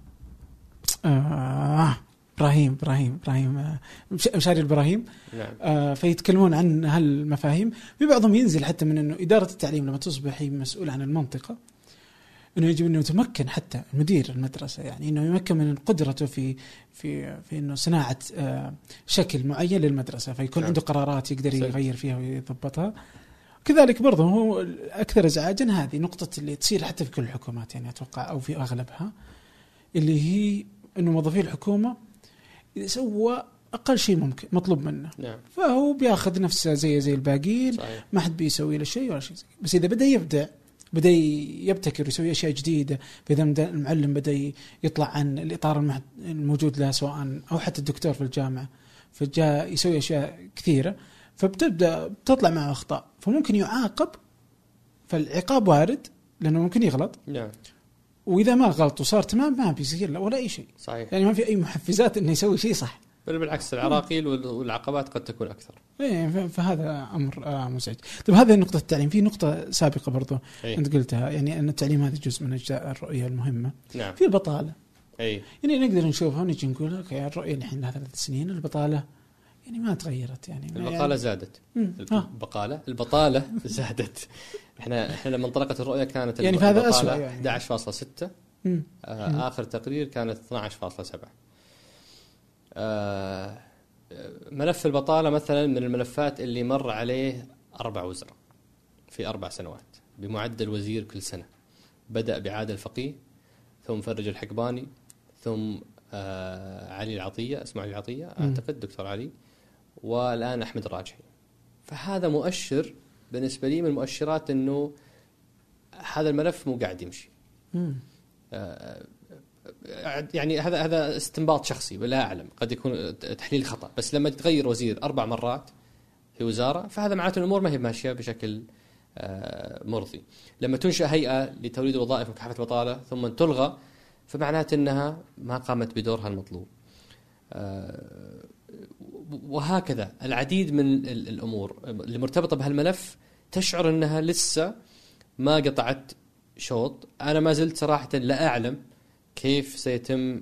Speaker 1: آه، إبراهيم إبراهيم إبراهيم آه، مش- مشاري الابراهيم
Speaker 2: نعم
Speaker 1: آه، فيتكلمون عن هالمفاهيم في بعضهم ينزل حتى من إنه إدارة التعليم لما تصبح هي مسؤوله عن المنطقة إنه يجب إنه يتمكن حتى مدير المدرسة يعني إنه يمكن من قدرته في في في إنه صناعة آه، شكل معين للمدرسة فيكون
Speaker 2: نعم.
Speaker 1: عنده قرارات يقدر. يغير فيها ويضبطها كذلك برضه هو الأكثر ازعاجا هذه نقطة اللي تصير حتى في كل الحكومات يعني أتوقع أو في أغلبها اللي هي إنه موظفي الحكومة إذا سوى أقل شيء ممكن مطلوب منه.
Speaker 2: نعم.
Speaker 1: فهو بياخذ نفسه زي زي الباقيين
Speaker 2: صحيح.
Speaker 1: ما حد بيسوي له شيء ولا شيء زي بس إذا بدأ يبدع بدأ يبتكر ويسوي أشياء جديدة فاذا المعلم بدأ يطلع عن الإطار الموجود له سواء أو حتى الدكتور في الجامعة فجاء يسوي أشياء كثيرة فبتبدأ بتطلع معه أخطاء. فممكن يعاقب فالعقاب وارد لأنه ممكن يغلط.
Speaker 2: نعم.
Speaker 1: وإذا ما غلط وصار تمام ما بيصير له ولا أي شيء.
Speaker 2: صحيح.
Speaker 1: يعني ما في أي محفزات إنه يسوي شيء صح.
Speaker 2: بل بالعكس العراقيل وال- والعقبات قد تكون
Speaker 1: أكثر. إيه فهذا أمر آه، مزعج. طيب هذه نقطة التعليم، في نقطة سابقة برضو
Speaker 2: اي
Speaker 1: أنت قلتها يعني أن التعليم هذا جزء من أجزاء الرؤية المهمة.
Speaker 2: نعم.
Speaker 1: في البطالة،
Speaker 2: اي
Speaker 1: يعني نقدر نشوفها ونجي نقول أوكي الرؤية الحين لها ثلاث سنين البطالة. يعني ما تغيرت يعني
Speaker 2: البقاله زادت.
Speaker 1: يعني ها.
Speaker 2: البقاله البطالة زادت. إحنا إحنا لما انطلقت الرؤية كانت
Speaker 1: يعني فهذا
Speaker 2: البطالة
Speaker 1: أسوأ يعني.
Speaker 2: 11.6
Speaker 1: مم.
Speaker 2: آه آخر تقرير كانت 12.7 آه ملف البطالة مثلا من الملفات اللي مر عليه أربع وزراء في أربع سنوات بمعدل وزير كل سنة. بدأ بعادل الفقيه ثم فرج الحقباني ثم آه علي العطية اسمه علي العطيه أعتقد دكتور علي والآن أحمد الراجحي. فهذا مؤشر بالنسبة لي من المؤشرات إنه هذا الملف مو قاعد يمشي.
Speaker 1: مم.
Speaker 2: آه، يعني هذا هذا استنباط شخصي ولا أعلم. قد يكون تحليل خطأ. بس لما تغير وزير أربع مرات في وزارة فهذا معناته الأمور ما هي ماشية بشكل آه، مرضي. لما تنشأ هيئة لتوليد الوظائف ومكافحه البطاله ثم تلغى فمعناته إنها ما قامت بدورها المطلوب. آه، وهكذا العديد من ال- الأمور. اللي مرتبطه بهالملف تشعر إنها لسه ما قطعت شوط. أنا ما زلت صراحة لا أعلم كيف سيتم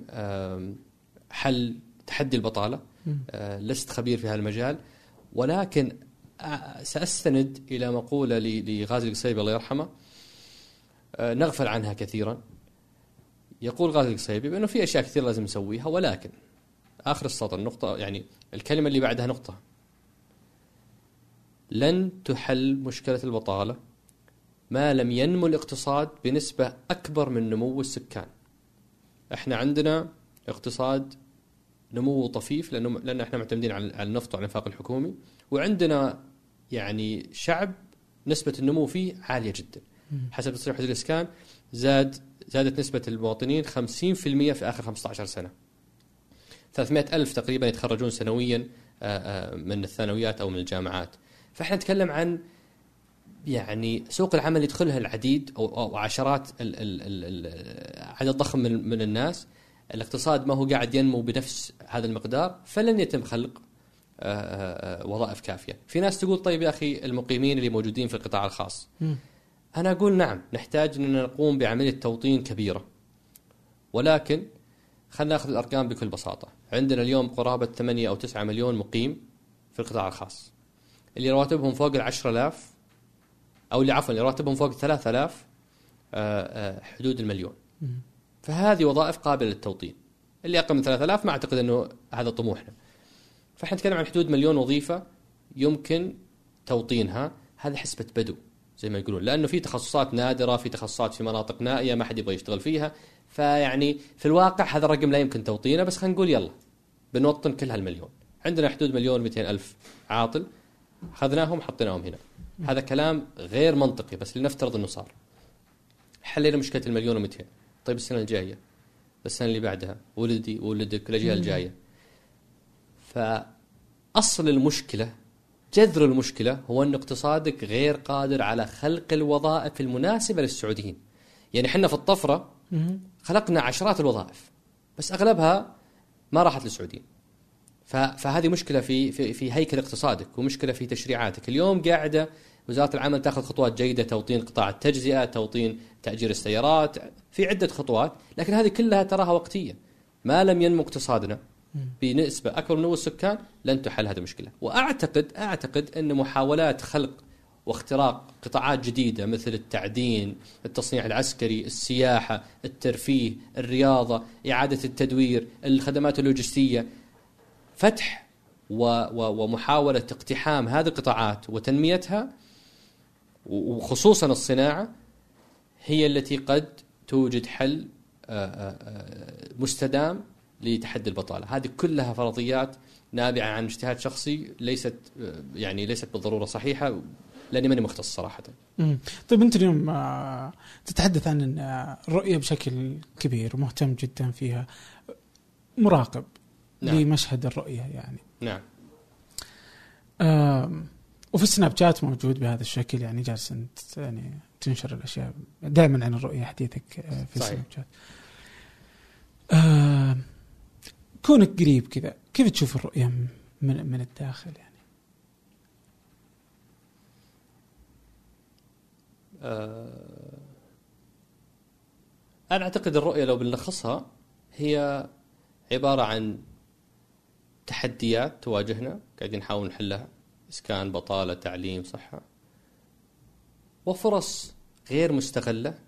Speaker 2: حل تحدي
Speaker 1: البطالة.
Speaker 2: آه، لست خبير في هذا المجال ولكن آه، سأستند إلى مقولة لغازي القصيبي الله يرحمه آه، نغفل عنها كثيرا. يقول غازي القصيبي بأنه في أشياء كثير لازم نسويها ولكن آخر السطر نقطة يعني الكلمة اللي بعدها نقطة. لن تحل مشكلة البطالة ما لم ينمو الاقتصاد بنسبة أكبر من نمو السكان. إحنا عندنا اقتصاد نمو طفيف لأنه لأن إحنا معتمدين على النفط وعلى الإنفاق الحكومي وعندنا يعني شعب نسبة النمو فيه عالية جدا. حسب تصريح وزير الإسكان زاد زادت نسبة المواطنين 50% في آخر 15 سنة. 300 ألف تقريبا يتخرجون سنويا من الثانويات أو من الجامعات. فإحنا نتكلم عن يعني سوق العمل يدخلها العديد أو, أو عشرات ال ال ال عدد ضخم من, من الناس الاقتصاد ما هو قاعد ينمو بنفس هذا المقدار فلن يتم خلق آه، آه، آه، وظائف كافية. في ناس تقول طيب يا أخي المقيمين اللي موجودين في القطاع الخاص.
Speaker 1: مم.
Speaker 2: أنا أقول نعم نحتاج ان نقوم بعمليه توطين كبيرة. ولكن خلينا نأخذ الأرقام بكل بساطة. عندنا اليوم قرابة 8 أو 9 مليون مقيم في القطاع الخاص. اللي رواتبهم فوق ال 10000 أو اللي عفوا اللي رواتبهم فوق ال 3000 آه، آه، حدود المليون. فهذه وظائف قابلة للتوطين. اللي أقل من 3000 ما أعتقد إنه هذا طموحنا. فإحنا نتكلم عن حدود مليون وظيفة يمكن توطينها هذه حسبة بدو زي ما يقولون لأنه في تخصصات نادرة في تخصصات في مناطق نائية ما حد يبغى يشتغل فيها فيعني في الواقع هذا الرقم لا يمكن توطينه بس خلينا نقول يلا بنوطن كل هالمليون عندنا حدود مليون 200 ألف عاطل اخذناهم حطيناهم هنا. هذا كلام غير منطقي بس لنفترض إنه صار. حلينا مشكلة المليون و200 طيب السنة الجاية؟ السنة اللي بعدها؟ ولدي ولدك الأجيال الجاية. فأصل المشكلة جذر المشكلة هو أن اقتصادك غير قادر على خلق الوظائف المناسبة للسعوديين. يعني إحنا في
Speaker 1: الطفرة.
Speaker 2: خلقنا عشرات الوظائف بس أغلبها ما راحت للسعوديين. فهذه مشكلة في في في هيكل اقتصادك ومشكلة في تشريعاتك. اليوم قاعدة وزارة العمل تأخذ خطوات جيدة توطين قطاع التجزئة توطين تأجير السيارات في عدة خطوات لكن هذه كلها تراها وقتية. ما لم ينمو اقتصادنا بنسبة أكبر من نمو السكان لن تحل هذه المشكلة. واعتقد أعتقد أن محاولات خلق واختراق قطاعات جديدة مثل التعدين، التصنيع العسكري، السياحة، الترفيه، الرياضة، إعادة التدوير، الخدمات اللوجستية فتح و و ومحاولة اقتحام هذه القطاعات وتنميتها وخصوصا الصناعة هي التي قد توجد حل آه، آه، آه، مستدام لتحدي البطالة، هذه كلها فرضيات نابعة عن اجتهاد شخصي ليست يعني ليست بالضرورة صحيحة لأني ماني مختص صراحة.
Speaker 1: مم. طيب أنت اليوم تتحدث عن الرؤيه بشكل كبير ومهتم جدا فيها مراقب
Speaker 2: نعم.
Speaker 1: لمشهد الرؤية يعني
Speaker 2: نعم.
Speaker 1: وفي السناب شات موجود بهذا الشكل يعني جالس أنت يعني تنشر الأشياء دائما عن الرؤية حديثك آه، في. السناب شات. كونك قريب كذا كيف تشوف الرؤية من من الداخل يعني؟
Speaker 2: آه، أنا أعتقد الرؤية لو بنلخصها هي عبارة عن تحديات تواجهنا قاعدين نحاول نحلها إسكان بطالة تعليم صحة. وفرص غير مستغلة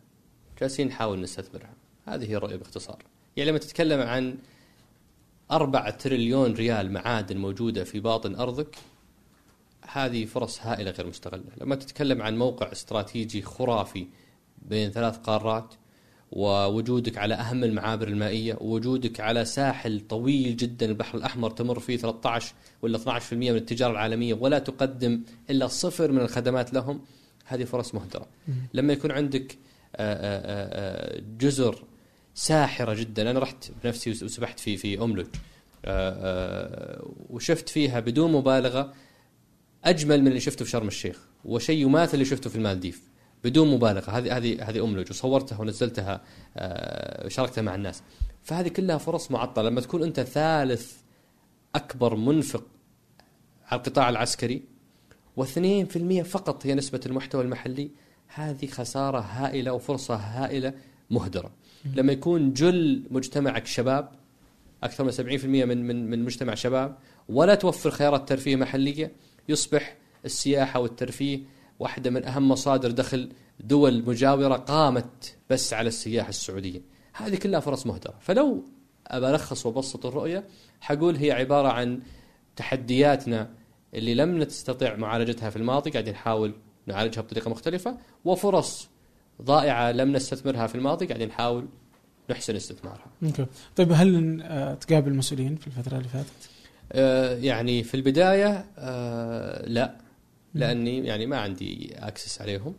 Speaker 2: جالسين نحاول نستثمرها. هذه هي الرؤية باختصار. يعني لما تتكلم عن أربعة تريليون ريال معادن موجودة في باطن أرضك هذه فرص هائلة غير مستغلة. لما تتكلم عن موقع استراتيجي خرافي بين ثلاث قارات ووجودك على أهم المعابر المائية ووجودك على ساحل طويل جدا البحر الأحمر تمر فيه 13 ولا 12% من التجارة العالمية ولا تقدم إلا صفر من الخدمات لهم هذه فرص مهدرة. لما يكون عندك آه، آه، آه، جزر ساحرة جدا أنا رحت بنفسي وس- وسبحت في في أملج وشفت فيها بدون مبالغة أجمل من اللي شفته في شرم الشيخ وشيء يماثل اللي شفته في المالديف. بدون مبالغة. هذه هذه هذه املج وصورتها ونزلتها آه، شاركتها مع الناس. فهذه كلها فرص معطلة. لما تكون أنت ثالث أكبر منفق على القطاع العسكري و2% فقط هي نسبة المحتوى المحلي هذه خسارة هائلة وفرصة هائلة مهدرة. لما يكون جل مجتمعك شباب أكثر من 70% من من من مجتمع شباب ولا توفر خيارات ترفيه محلية يصبح السياحة والترفيه واحدة من أهم مصادر دخل دول مجاورة قامت بس على السياحه السعودية. هذه كلها فرص مهدرة، فلو أبى الخص وأبسط الرؤية حقول هي عبارة عن تحدياتنا اللي لم نستطع معالجتها في الماضي قاعدين نحاول نعالجها بطريقة مختلفة وفرص ضائعة لم نستثمرها في الماضي قاعدين نحاول نحسن استثمارها.
Speaker 1: أوكي طيب هل آه، تقابل مسؤولين في الفترة اللي فاتت؟
Speaker 2: آه، يعني في البداية آه، لا لأني يعني ما عندي أكسس عليهم.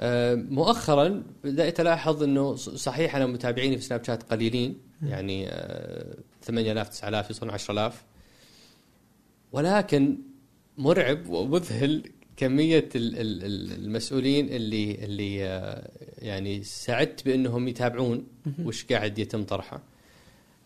Speaker 2: آه، مؤخرا بدأت ألاحظ أنه صحيح أنا متابعيني في سناب شات قليلين يعني آه، 8000 9000 يوصلون 10000 ولكن مرعب ومذهل ال- المسؤولين اللي اللي آه، يعني سعدت بأنهم يتابعون وش قاعد يتم طرحه.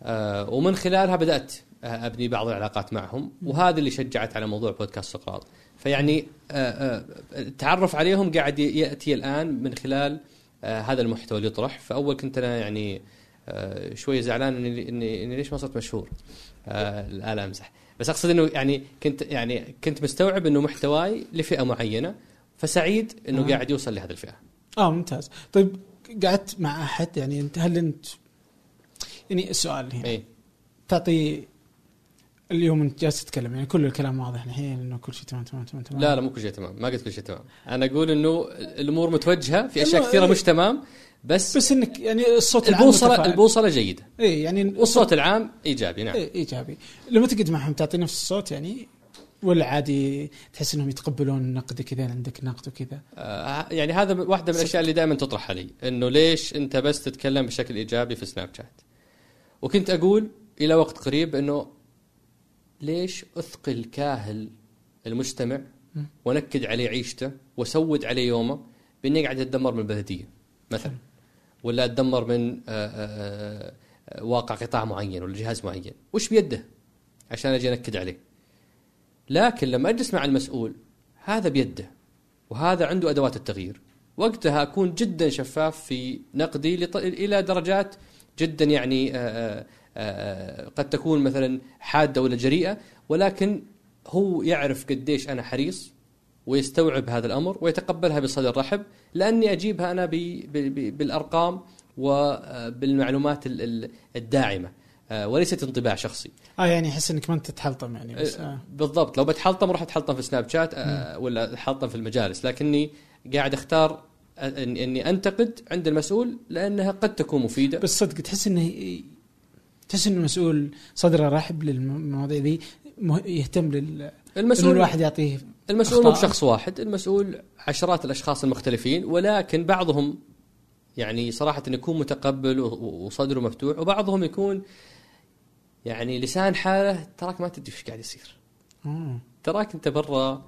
Speaker 2: آه، ومن خلالها بدأت آه، أبني بعض العلاقات معهم. وهذا اللي شجعت على موضوع بودكاست سقراط. فيعني آه، آه، التعرف عليهم قاعد يأتي الآن من خلال آه، هذا المحتوى اللي يطرح. فأول كنت أنا يعني آه، شوي زعلان إني إني, إني ليش ما صرت مشهور؟ الان أمزح. بس أقصد إنه يعني كنت يعني كنت مستوعب إنه محتواي لفئة معينة فسعيد إنه
Speaker 1: آه.
Speaker 2: قاعد يوصل لهذه الفئة.
Speaker 1: آه ممتاز. طيب قعدت مع أحد؟ يعني أنت هل أنت يعني السؤال هنا.
Speaker 2: اي
Speaker 1: تعطي اليوم انت جالس تتكلم يعني كل الكلام واضح الحين إنه كل شيء تمام تمام تمام تمام.
Speaker 2: لا لا مو كل شيء تمام. ما قلت كل شيء تمام. أنا أقول إنه الأمور متوجهة في
Speaker 1: أشياء
Speaker 2: كثيرة
Speaker 1: إيه.
Speaker 2: مش تمام بس,
Speaker 1: بس إنك يعني الصوت العام
Speaker 2: البوصله
Speaker 1: متفاعل.
Speaker 2: البوصلة جيدة.
Speaker 1: اي يعني
Speaker 2: والصوت العام إيجابي نعم.
Speaker 1: إيه إيجابي. لما تقعد معهم تعطي نفس الصوت يعني ولا عادي تحس إنهم يتقبلون نقدك اذا عندك نقد وكذا؟
Speaker 2: آه يعني هذا واحدة من الأشياء اللي دائما تطرح علي. إنه ليش أنت بس تتكلم بشكل إيجابي في سناب شات وكنت أقول إلى وقت قريب إنه ليش أثقل كاهل المجتمع ونكد عليه عيشته وسود عليه يومه باني قاعد اتدمر من البلدية مثلا. ولا اتدمر من آه، آه، آه، واقع قطاع معين ولا جهاز معين. وش بيده؟ عشان أجي أنكد عليه. لكن لما أجلس مع المسؤول هذا بيده. وهذا عنده أدوات التغيير. وقتها أكون جدا شفاف في نقدي. إلى درجات جدا يعني آه، قد تكون مثلا حادة ولا جريئة ولكن هو يعرف قديش أنا حريص ويستوعب هذا الأمر ويتقبلها بصدر رحب لأني أجيبها أنا. بالأرقام وبالمعلومات ال- ال- الداعمة آه، وليست انطباع شخصي
Speaker 1: آه يعني أحس إنك ما أنت تتحلطم يعني بس آه.
Speaker 2: بالضبط لو بتحلطم راح اتحلطم في سناب شات آه، ولا اتحلطم في المجالس لكني قاعد أختار آه، إني أنتقد عند المسؤول لأنها قد تكون مفيدة
Speaker 1: بس صدق تحس إنه تحس إنه المسؤول صدره رحب للمواضيع ذي يهتم لل
Speaker 2: المسؤول
Speaker 1: الواحد يعطيه
Speaker 2: المسؤول مو. بشخص واحد المسؤول عشرات الأشخاص المختلفين ولكن بعضهم يعني صراحة إنه يكون متقبل وصدره مفتوح وبعضهم يكون يعني لسان حاله تراك ما تدري إيش قاعد يصير
Speaker 1: آه.
Speaker 2: تراك أنت برا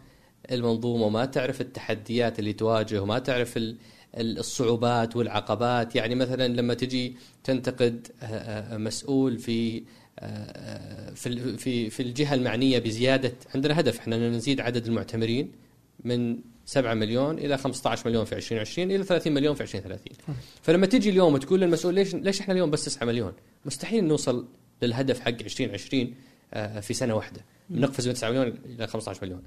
Speaker 2: المنظومة وما تعرف التحديات اللي تواجه وما تعرف ال- الصعوبات والعقبات. يعني مثلا لما تجي تنتقد آه، آه، مسؤول في آه، في في في الجهة المعنية بزيادة عندنا هدف إحنا نزيد عدد المعتمرين من 7 مليون إلى 15 مليون في 2020 إلى 30 مليون في 2030 فلما تجي اليوم وتقول للمسؤول ليش ليش إحنا اليوم بس 9 مليون؟ مستحيل نوصل للهدف حق 2020 آه، في سنة واحدة. نقفز من 9 مليون إلى 15 مليون.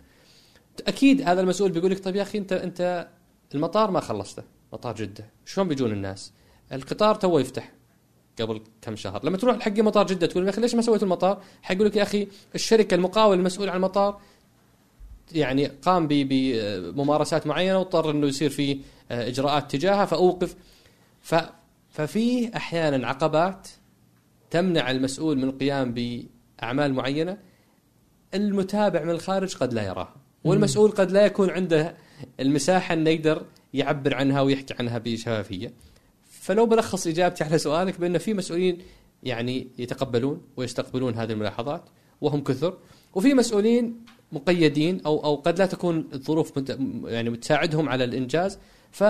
Speaker 2: أكيد هذا المسؤول بيقول لك طيب يا أخي أنت أنت المطار ما خلصته. مطار جدة. شلون بيجون الناس؟ القطار تو يفتح قبل كم شهر. لما تروح حق مطار جدة تقول يا أخي ليش ما سويت المطار؟ حيقول لك يا أخي الشركة المقاول المسؤول عن المطار يعني قام بممارسات معينة واضطر إنه يصير في آه، إجراءات تجاهها فأوقف. ف ففي أحيانا عقبات تمنع المسؤول من القيام بأعمال معينة المتابع من الخارج قد لا يراها والمسؤول قد لا يكون عنده المساحة إنه يقدر يعبر عنها ويحكي عنها بشفافيه فلو بلخص إجابتي على سؤالك بأن في مسؤولين يعني يتقبلون ويستقبلون هذه الملاحظات وهم كثر وفي مسؤولين مقيدين أو أو قد لا تكون الظروف يعني تساعدهم على الإنجاز. ف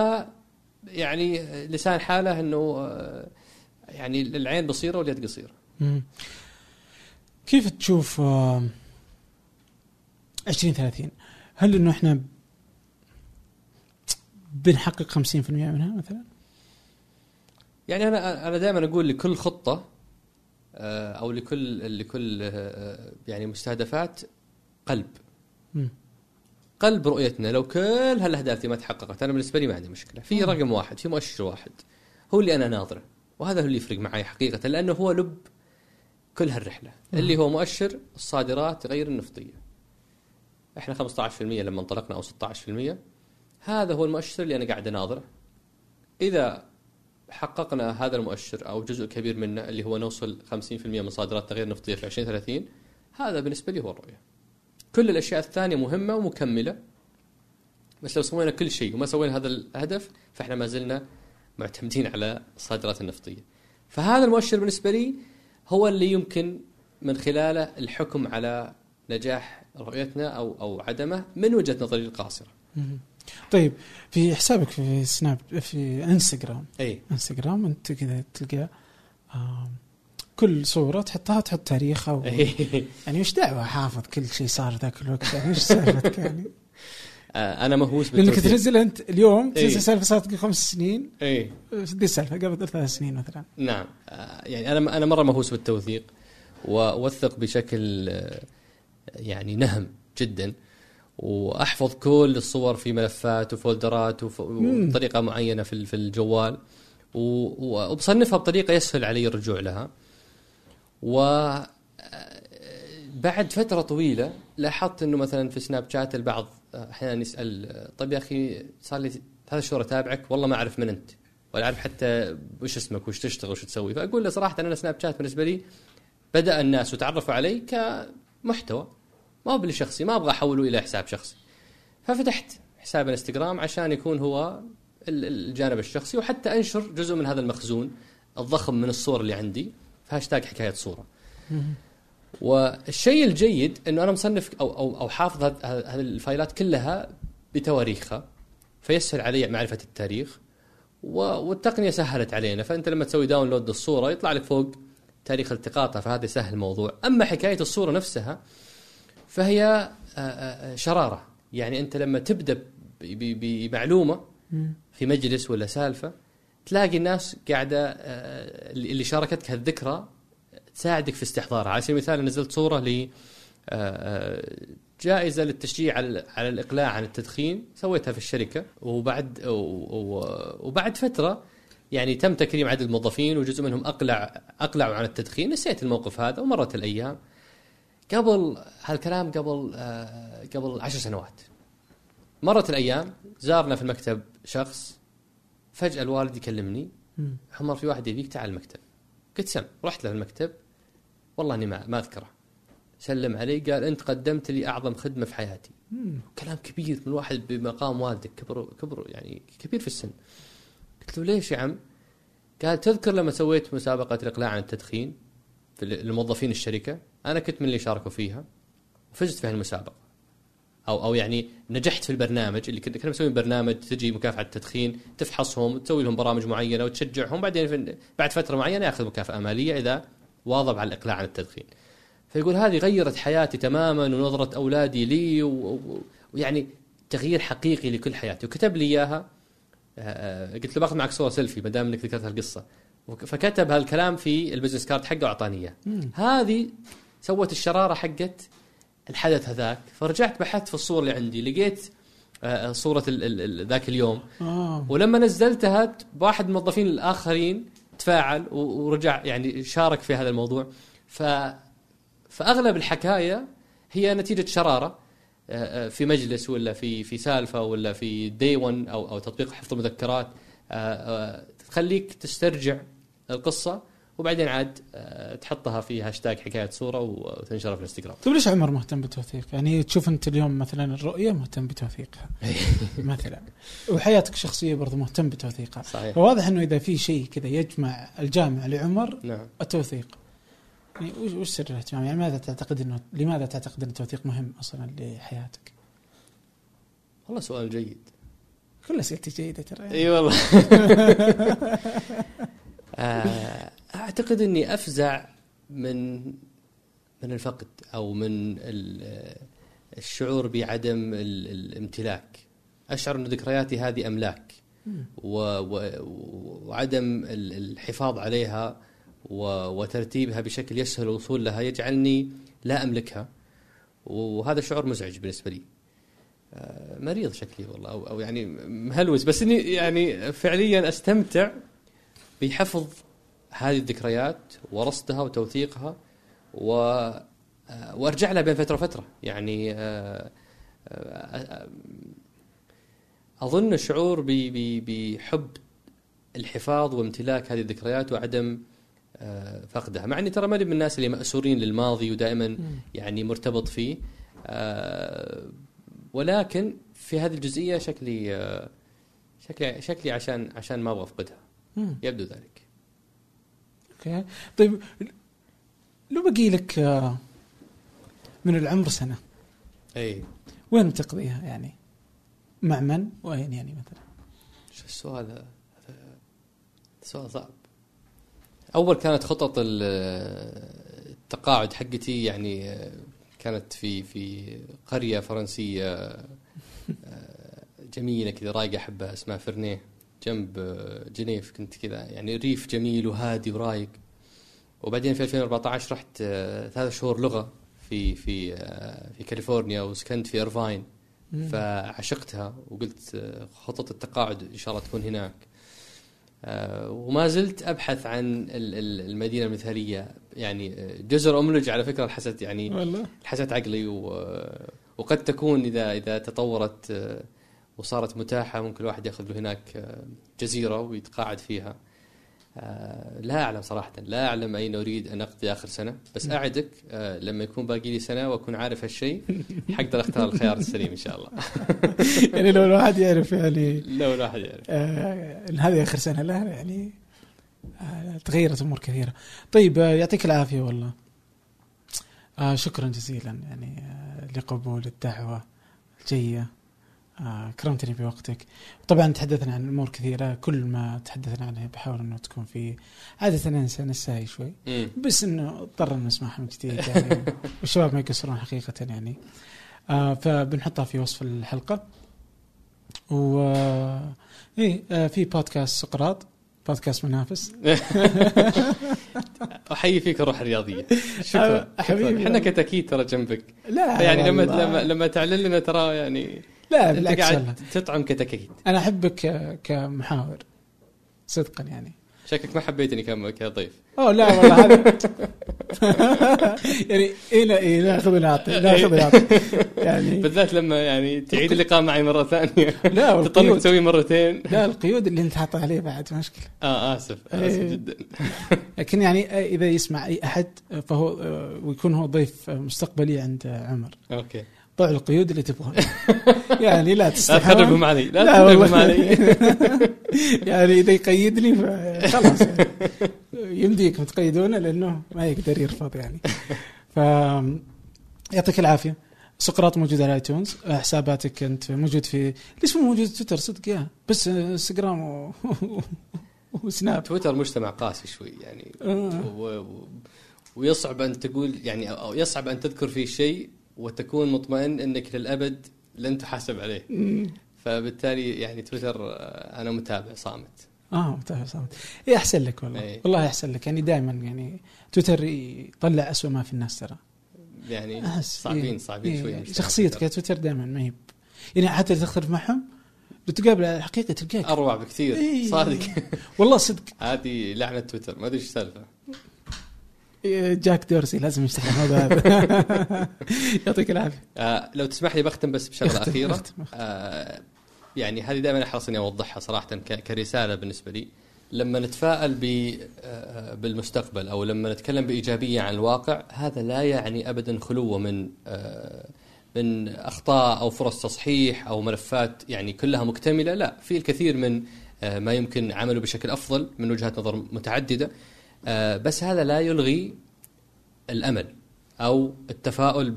Speaker 2: يعني لسان حاله إنه آه، يعني العين بصيرة واليد
Speaker 1: قصيرة. كيف تشوف آه، 2030 هل إنه إحنا بنحقق 50% منها مثلا؟
Speaker 2: يعني أنا أنا دائما أقول لكل خطة آه، أو لكل لكل آه، يعني مستهدفات قلب.
Speaker 1: مم.
Speaker 2: قلب رؤيتنا. لو كل هالأهداف دي ما تحققت أنا بالنسبة لي ما عندي مشكلة. في رقم واحد في مؤشر واحد. هو اللي أنا ناظره. وهذا هو اللي يفرق معي حقيقة لأنه هو لب كل هالرحلة. اللي هو مؤشر الصادرات غير النفطية. إحنا 15% لما انطلقنا أو 16% هذا هو المؤشر اللي أنا قاعد أناظره إذا حققنا هذا المؤشر أو جزء كبير منه اللي هو نوصل 50% من صادراتنا غير نفطيه في 2030 هذا بالنسبة لي هو الرؤية. كل الأشياء الثانية مهمة ومكملة بس لو سوينا كل شيء وما سوينا هذا الهدف فإحنا ما زلنا معتمدين على الصادرات النفطية. فهذا المؤشر بالنسبة لي هو اللي يمكن من خلاله الحكم على نجاح رؤيتنا أو أو عدمه من وجهة نظري
Speaker 1: القاصرة. طيب في حسابك في سناب في انستغرام.
Speaker 2: إي.
Speaker 1: انستغرام انت كذا تلقى كل صورة تحطها تحط تاريخها و... يعني وش دعوة حافظ كل شيء صار ذاك الوقت؟ يعني وش سالفتك يعني؟
Speaker 2: آه، أنا مهووس
Speaker 1: لأنك
Speaker 2: بالتوثيق.
Speaker 1: تنزل أنت اليوم. تنزل سالفة صارت قبل خمس سنين.
Speaker 2: إي.
Speaker 1: دي السالفه قبل ثلاث سنين مثلا.
Speaker 2: نعم. آه، يعني أنا أنا مرة مهووس بالتوثيق واوثق بشكل آه، يعني نهم جدا. وأحفظ كل الصور في ملفات وفولدرات وف- وبطريقه معينة في في الجوال. وبصنفها بطريقة يسهل علي الرجوع لها. و بعد فترة طويلة لاحظت إنه مثلا في سناب شات البعض أحيانا يسأل طيب يا أخي صار لي ثلاث شهور أتابعك؟ والله ما أعرف من أنت. ولا أعرف حتى وش اسمك وش تشتغل وش تسوي. فأقول له صراحة أنا سناب شات بالنسبة لي بدأ الناس وتعرفوا علي كمحتوى. ما هو بالشخصي ما أبغى أحوله إلى حساب شخصي. ففتحت حساب الانستغرام عشان يكون هو ال- الجانب الشخصي وحتى أنشر جزء من هذا المخزون الضخم من الصور اللي عندي في هاشتاج حكاية صورة. والشيء الجيد إنه أنا مصنف أو أو أو حافظ هذ- هذ- هذه ال files كلها بتواريخها فيسهل علي معرفة التاريخ والتقنية سهلت علينا. فأنت لما تسوي download للصوره يطلع لك فوق تاريخ التقاطها فهذا يسهل الموضوع. أما حكاية الصورة نفسها فهي آه، آه، شرارة. يعني أنت لما تبدأ بمعلومة في مجلس ولا سالفة تلاقي الناس قاعدة آه، اللي شاركتك هالذكرى تساعدك في استحضارها. على سبيل المثال نزلت صورة ل آه، جائزة للتشجيع على على الإقلاع عن التدخين سويتها في الشركة. وبعد وبعد فترة يعني تم تكريم عدد الموظفين وجزء منهم أقلع أقلعوا عن التدخين. نسيت الموقف هذا ومرت الأيام. قبل هالكلام قبل آه، قبل عشر سنوات. مرت الأيام زارنا في المكتب شخص فجأة الوالد يكلمني. عمر في واحد يبيك تعال المكتب. قلت سم رحت له المكتب. والله إني ما, ما أذكره. سلم علي قال أنت قدمت لي أعظم خدمة في حياتي.
Speaker 1: مم.
Speaker 2: كلام كبير من واحد بمقام والدك كبر كبر يعني كبير في السن. قلت له ليش يا عم؟ قال تذكر لما سويت مسابقة الاقلاع عن التدخين في لموظفين الشركة؟ أنا كنت من اللي شاركوا فيها وفزت في هالمسابقة أو أو يعني نجحت في البرنامج اللي كنا مسويين برنامج تجي مكافحة التدخين تفحصهم وتسوي لهم برامج معينة وتشجعهم بعدين بعد فترة معينة يأخذ مكافأة مالية إذا واظب على الإقلاع عن التدخين. فيقول هذه غيرت حياتي تماما ونظرة أولادي لي ويعني تغيير حقيقي لكل حياتي وكتب لي إياها آه، قلت له باخذ معك صورة سيلفي ما دام إنك ذكرت هالقصة فكتب هالكلام في ال business card حقه وأعطاني
Speaker 1: إياه.
Speaker 2: هذه سوت الشرارة حقت الحدث هذاك. فرجعت بحثت في الصور اللي عندي. لقيت آه، ال- ال- ال- ذاك اليوم.
Speaker 1: آه.
Speaker 2: ولما نزلتها واحد من الموظفين الآخرين تفاعل ورجع يعني شارك في هذا الموضوع. ف فأغلب الحكاية هي نتيجة شرارة آه، آه، في مجلس ولا في في سالفة ولا في Day One أو أو تطبيق حفظ المذكرات. آه، آه، تخليك تسترجع القصة. وبعدين عاد آه، تحطها في هاشتاج حكاية صورة وتنشرها في الانستغرام.
Speaker 1: طيب ليش عمر مهتم بالتوثيق؟ يعني تشوف أنت اليوم مثلا الرؤية مهتم بتوثيقها مثلا. وحياتك الشخصية برضو مهتم بتوثيقها.
Speaker 2: صحيح.
Speaker 1: فواضح إنه إذا في شيء كذا يجمع الجامع لعمر
Speaker 2: نعم.
Speaker 1: التوثيق. يعني وش وش سر الاهتمام؟ يعني ماذا تعتقد انه لماذا تعتقد إن التوثيق مهم أصلا لحياتك؟
Speaker 2: والله سؤال جيد.
Speaker 1: كل أسئلتي جيدة ترى.
Speaker 2: إي والله. آه، أعتقد إني أفزع من من الفقد أو من ال- الشعور بعدم ال- الامتلاك. أشعر أن ذكرياتي هذه أملاك وعدم ال- الحفاظ عليها و- وترتيبها بشكل يسهل الوصول لها يجعلني لا أملكها. وهذا شعور مزعج بالنسبة لي. آه، مريض شكلي والله أو أو يعني مهلوس. بس إني يعني فعليا أستمتع بحفظ هذه الذكريات ورصدها وتوثيقها و آه، وأرجع لها بين فترة وفترة يعني آه، آه، أظن الشعور بحب الحفاظ وامتلاك هذه الذكريات وعدم فقدها مع إني ترى ماني من الناس اللي مأسورين للماضي ودائما. يعني مرتبط فيه ولكن في هذه الجزئية شكلي شكلي شكلي عشان عشان ما أبغى
Speaker 1: أفقدها.
Speaker 2: يبدو ذلك
Speaker 1: أوكي طيب لو بقي لك آه، من العمر سنة
Speaker 2: اي
Speaker 1: وين بتقضيها يعني؟ مع من؟ وين يعني مثلا؟
Speaker 2: شو السؤال هذا؟ سؤال صعب أول كانت خطط ال- التقاعد حقتي يعني آه، كانت في في قرية فرنسية آه، جميلة كذا رايقة أحبها اسمها فرنيه جنب آه، جنيف كنت كذا. يعني ريف جميل وهادي ورايق. وبعدين في 2014 رحت آه، ثلاث شهور لغة في في آه، في كاليفورنيا وسكنت في ايرفاين
Speaker 1: مم.
Speaker 2: فعشقتها وقلت خطط التقاعد إن شاء الله تكون هناك. وما زلت أبحث عن ال- ال- المدينة المثالية. يعني جزر أملج على فكرة الحست يعني
Speaker 1: والله.
Speaker 2: عقلي. وقد تكون إذا إذا تطورت وصارت متاحة ممكن الواحد ياخذ له هناك آه، جزيرة ويتقاعد فيها. آه، لا أعلم صراحة لا أعلم أين أريد أن أقضي آخر سنة بس أعدك آه، لما يكون باقي لي سنة وأكون عارف هالشيء حقدر أختار الخيار السليم إن شاء الله.
Speaker 1: يعني لو الواحد يعرف يعني
Speaker 2: لو الواحد يعرف.
Speaker 1: آه هذه آخر سنة له يعني آه تغيرت أمور كثيرة. طيب آه يعطيك العافية والله. آه شكرا جزيلا يعني آه لقبول الدعوة الجيه. آه كرمتني بوقتك. طبعا تحدثنا عن أمور كثيرة كل ما تحدثنا عنها بحاول انه تكون في عادة انسى نساي شوي.
Speaker 2: مم.
Speaker 1: بس إنه اضطر نسمعها من جديد يعني والشباب ما يقصرون حقيقة يعني آه فبنحطها في وصف الحلقة و آه، إيه آه في بودكاست سقراط بودكاست منافس
Speaker 2: أحيي فيك الروح الرياضيه. شكرا.
Speaker 1: حبيبي.
Speaker 2: إحنا كتاكيد ترى جنبك.
Speaker 1: لا
Speaker 2: يعني لما. لما لما تعلن لنا ترى يعني
Speaker 1: لا أنت.
Speaker 2: قاعد تطعم كتاكيد.
Speaker 1: أنا أحبك كمحاور صدقا يعني.
Speaker 2: شكلك ما حبيتني كضيف.
Speaker 1: أوه لا والله هذا يعني إيه لا إيه ناخذ ونعطي ناخذ ونعطي يعني
Speaker 2: بالذات لما يعني تعيد اللقاء معي مرة ثانية.
Speaker 1: لا
Speaker 2: تضطر
Speaker 1: والقيود
Speaker 2: تسويه مرتين.
Speaker 1: لا القيود اللي أنت حاطها عليه بعد مشكلة.
Speaker 2: آه آسف آسف
Speaker 1: إيه.
Speaker 2: جدا.
Speaker 1: لكن يعني إذا يسمع أي أحد فهو آه، ويكون هو ضيف مستقبلي عند عمر.
Speaker 2: أوكي.
Speaker 1: ضع القيود اللي تبغون. يعني لا
Speaker 2: لا
Speaker 1: تستحون.
Speaker 2: تخربهم علي لا
Speaker 1: لا
Speaker 2: تخربهم علي
Speaker 1: يعني إذا يقيدني فخلاص يعني يمديكم تقيدونه لأنه ما يقدر يرفض يعني. ف يعطيك العافية. سقراط موجود على ايتونز حساباتك أنت موجود في ليش مو موجود تويتر؟ صدق يا. بس انستغرام و... وسناب.
Speaker 2: تويتر مجتمع قاسي شوي يعني.
Speaker 1: آه.
Speaker 2: و... و... ويصعب أن تقول يعني أو أو يصعب أن تذكر فيه شيء وتكون مطمئن إنك للأبد لن تحاسب عليه. فبالتالي يعني تويتر آه، أنا متابع صامت
Speaker 1: آه متابع صامت إيه أحسن لك والله
Speaker 2: إيه.
Speaker 1: والله أحسن لك يعني دائما يعني تويتر يطلع اسوء ما في الناس ترى
Speaker 2: يعني
Speaker 1: أحس
Speaker 2: صعبين
Speaker 1: إيه.
Speaker 2: صعبين
Speaker 1: إيه.
Speaker 2: شوي مجتمع
Speaker 1: شخصيتك
Speaker 2: تويتر.
Speaker 1: يا تويتر دائما ما هي يعني حتى تختلف معهم لو تقابل على الحقيقة تلقاك
Speaker 2: أروع بكثير
Speaker 1: إيه.
Speaker 2: صادق
Speaker 1: والله صدق
Speaker 2: هذه لعنة تويتر ما أدري إيش السالفة
Speaker 1: إيه، جاك دورسي لازم يشتغل الموضوع هذا يعطيك العافية.
Speaker 2: آه لو تسمح لي بختم بس بشغلة
Speaker 1: اختم،
Speaker 2: أخيرة.
Speaker 1: اختم، اختم.
Speaker 2: آه يعني هذه دائما أحرص إني أوضحها صراحة كرسالة بالنسبة لي. لما نتفائل ب- آه، بالمستقبل أو لما نتكلم بإيجابية عن الواقع هذا لا يعني ابدا خلوة من آه، من أخطاء أو فرص تصحيح أو ملفات يعني كلها مكتملة. لا في الكثير من آه، ما يمكن عمله بشكل أفضل من وجهات نظر متعددة. آه، بس هذا لا يلغي الأمل أو التفاؤل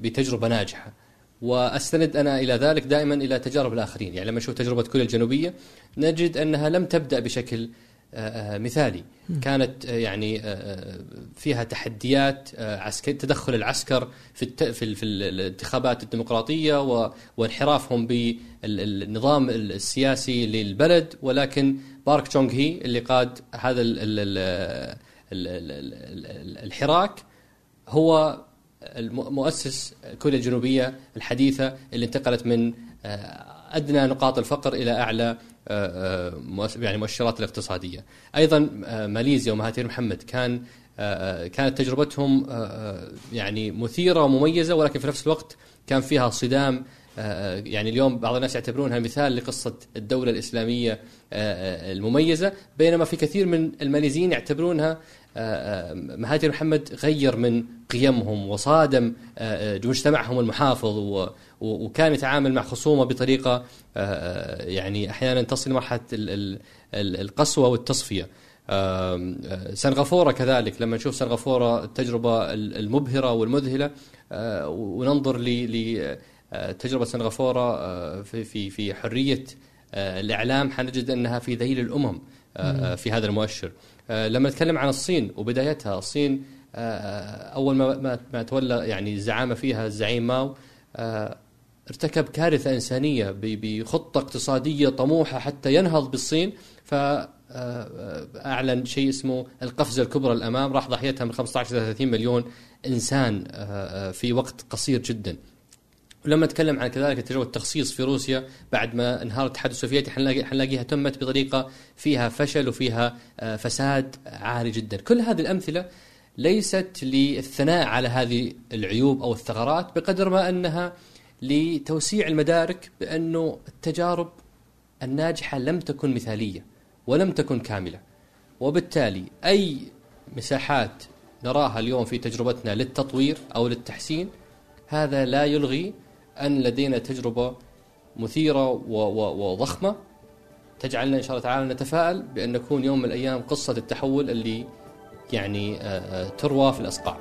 Speaker 2: بتجربة ناجحة. وأستند أنا إلى ذلك دائما إلى تجارب الآخرين. يعني لما نشوف تجربة كوريا الجنوبية نجد أنها لم تبدأ بشكل آه، آه، مثالي. كانت آه، يعني آه، آه، فيها تحديات عسكر تدخل العسكر في في ال- في ال- الانتخابات الديمقراطية وانحرافهم بالنظام السياسي للبلد. ولكن بارك تشونغ هي اللي قاد هذا ال- ال- ال- ال- ال- ال- ال- الحراك هو مؤسس كوريا الجنوبية الحديثة اللي انتقلت من أدنى نقاط الفقر آه، مؤس- يعني مؤشرات الاقتصادية. أيضا آه، ماليزيا ومهاتير محمد كان آه، آه، كانت تجربتهم آه، آه، يعني مثيرة ومميزة ولكن في نفس الوقت كان فيها صدام آه، يعني اليوم بعض الناس يعتبرونها مثال الإسلامية آه، آه، المميزة. بينما في كثير من الماليزيين يعتبرونها آه، آه، مهاتير محمد غير من قيمهم وصادم آه، آه، مجتمعهم المحافظ وكان يتعامل مع خصومه بطريقه آه، آه، يعني أحيانا تصل لمرحله ال- ال- ال- القسوة والتصفية. آه، سنغافورة كذلك لما نشوف سنغافورة التجربة ال- المبهرة والمذهلة آه، وننظر لتجربة سنغافورة آه، في في في حرية آه، الإعلام حنجد أنها في ذيل الأمم آه، في هذا المؤشر. لما نتكلم عن الصين وبدايتها الصين أول ما ما- تولى يعني الزعامة فيها الزعيم ماو ارتكب كارثة إنسانية بخطة اقتصادية طموحة حتى ينهض بالصين فأعلن شيء اسمه القفزة الكبرى الأمام راح ضحيتها من 15 إلى 30 مليون إنسان آه، آه، في وقت قصير جدا. ولما نتكلم عن كذلك تجربة التخصيص في روسيا بعد ما انهار الاتحاد السوفيتي حنلاقي حنلاقيها تمت بطريقة فيها فشل وفيها آه، فساد عالي جدا، كل هذه الأمثلة ليست للثناء على هذه العيوب أو الثغرات بقدر ما أنها لتوسيع المدارك بأنه التجارب الناجحة لم تكن مثالية ولم تكن كاملة. وبالتالي أي مساحات نراها اليوم في تجربتنا للتطوير أو للتحسين هذا لا يلغي أن لدينا تجربة مثيرة و- و- وضخمة. تجعلنا إن شاء الله تعالى نتفائل بأن نكون يوم من الأيام قصة التحول اللي يعني آه، آه، تروى في الاصقاع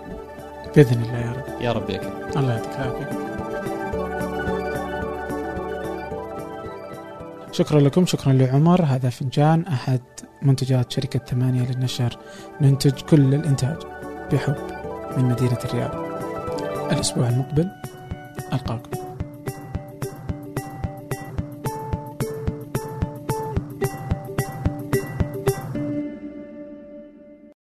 Speaker 1: بإذن الله يا رب.
Speaker 2: يا رب يكرم
Speaker 1: الله يعطيك العافيه شكرا لكم شكرا لعمر. هذا فنجان أحد منتجات شركة ثمانية للنشر. ننتج كل الإنتاج بحب من مدينة الرياض. الأسبوع المقبل ألقاكم.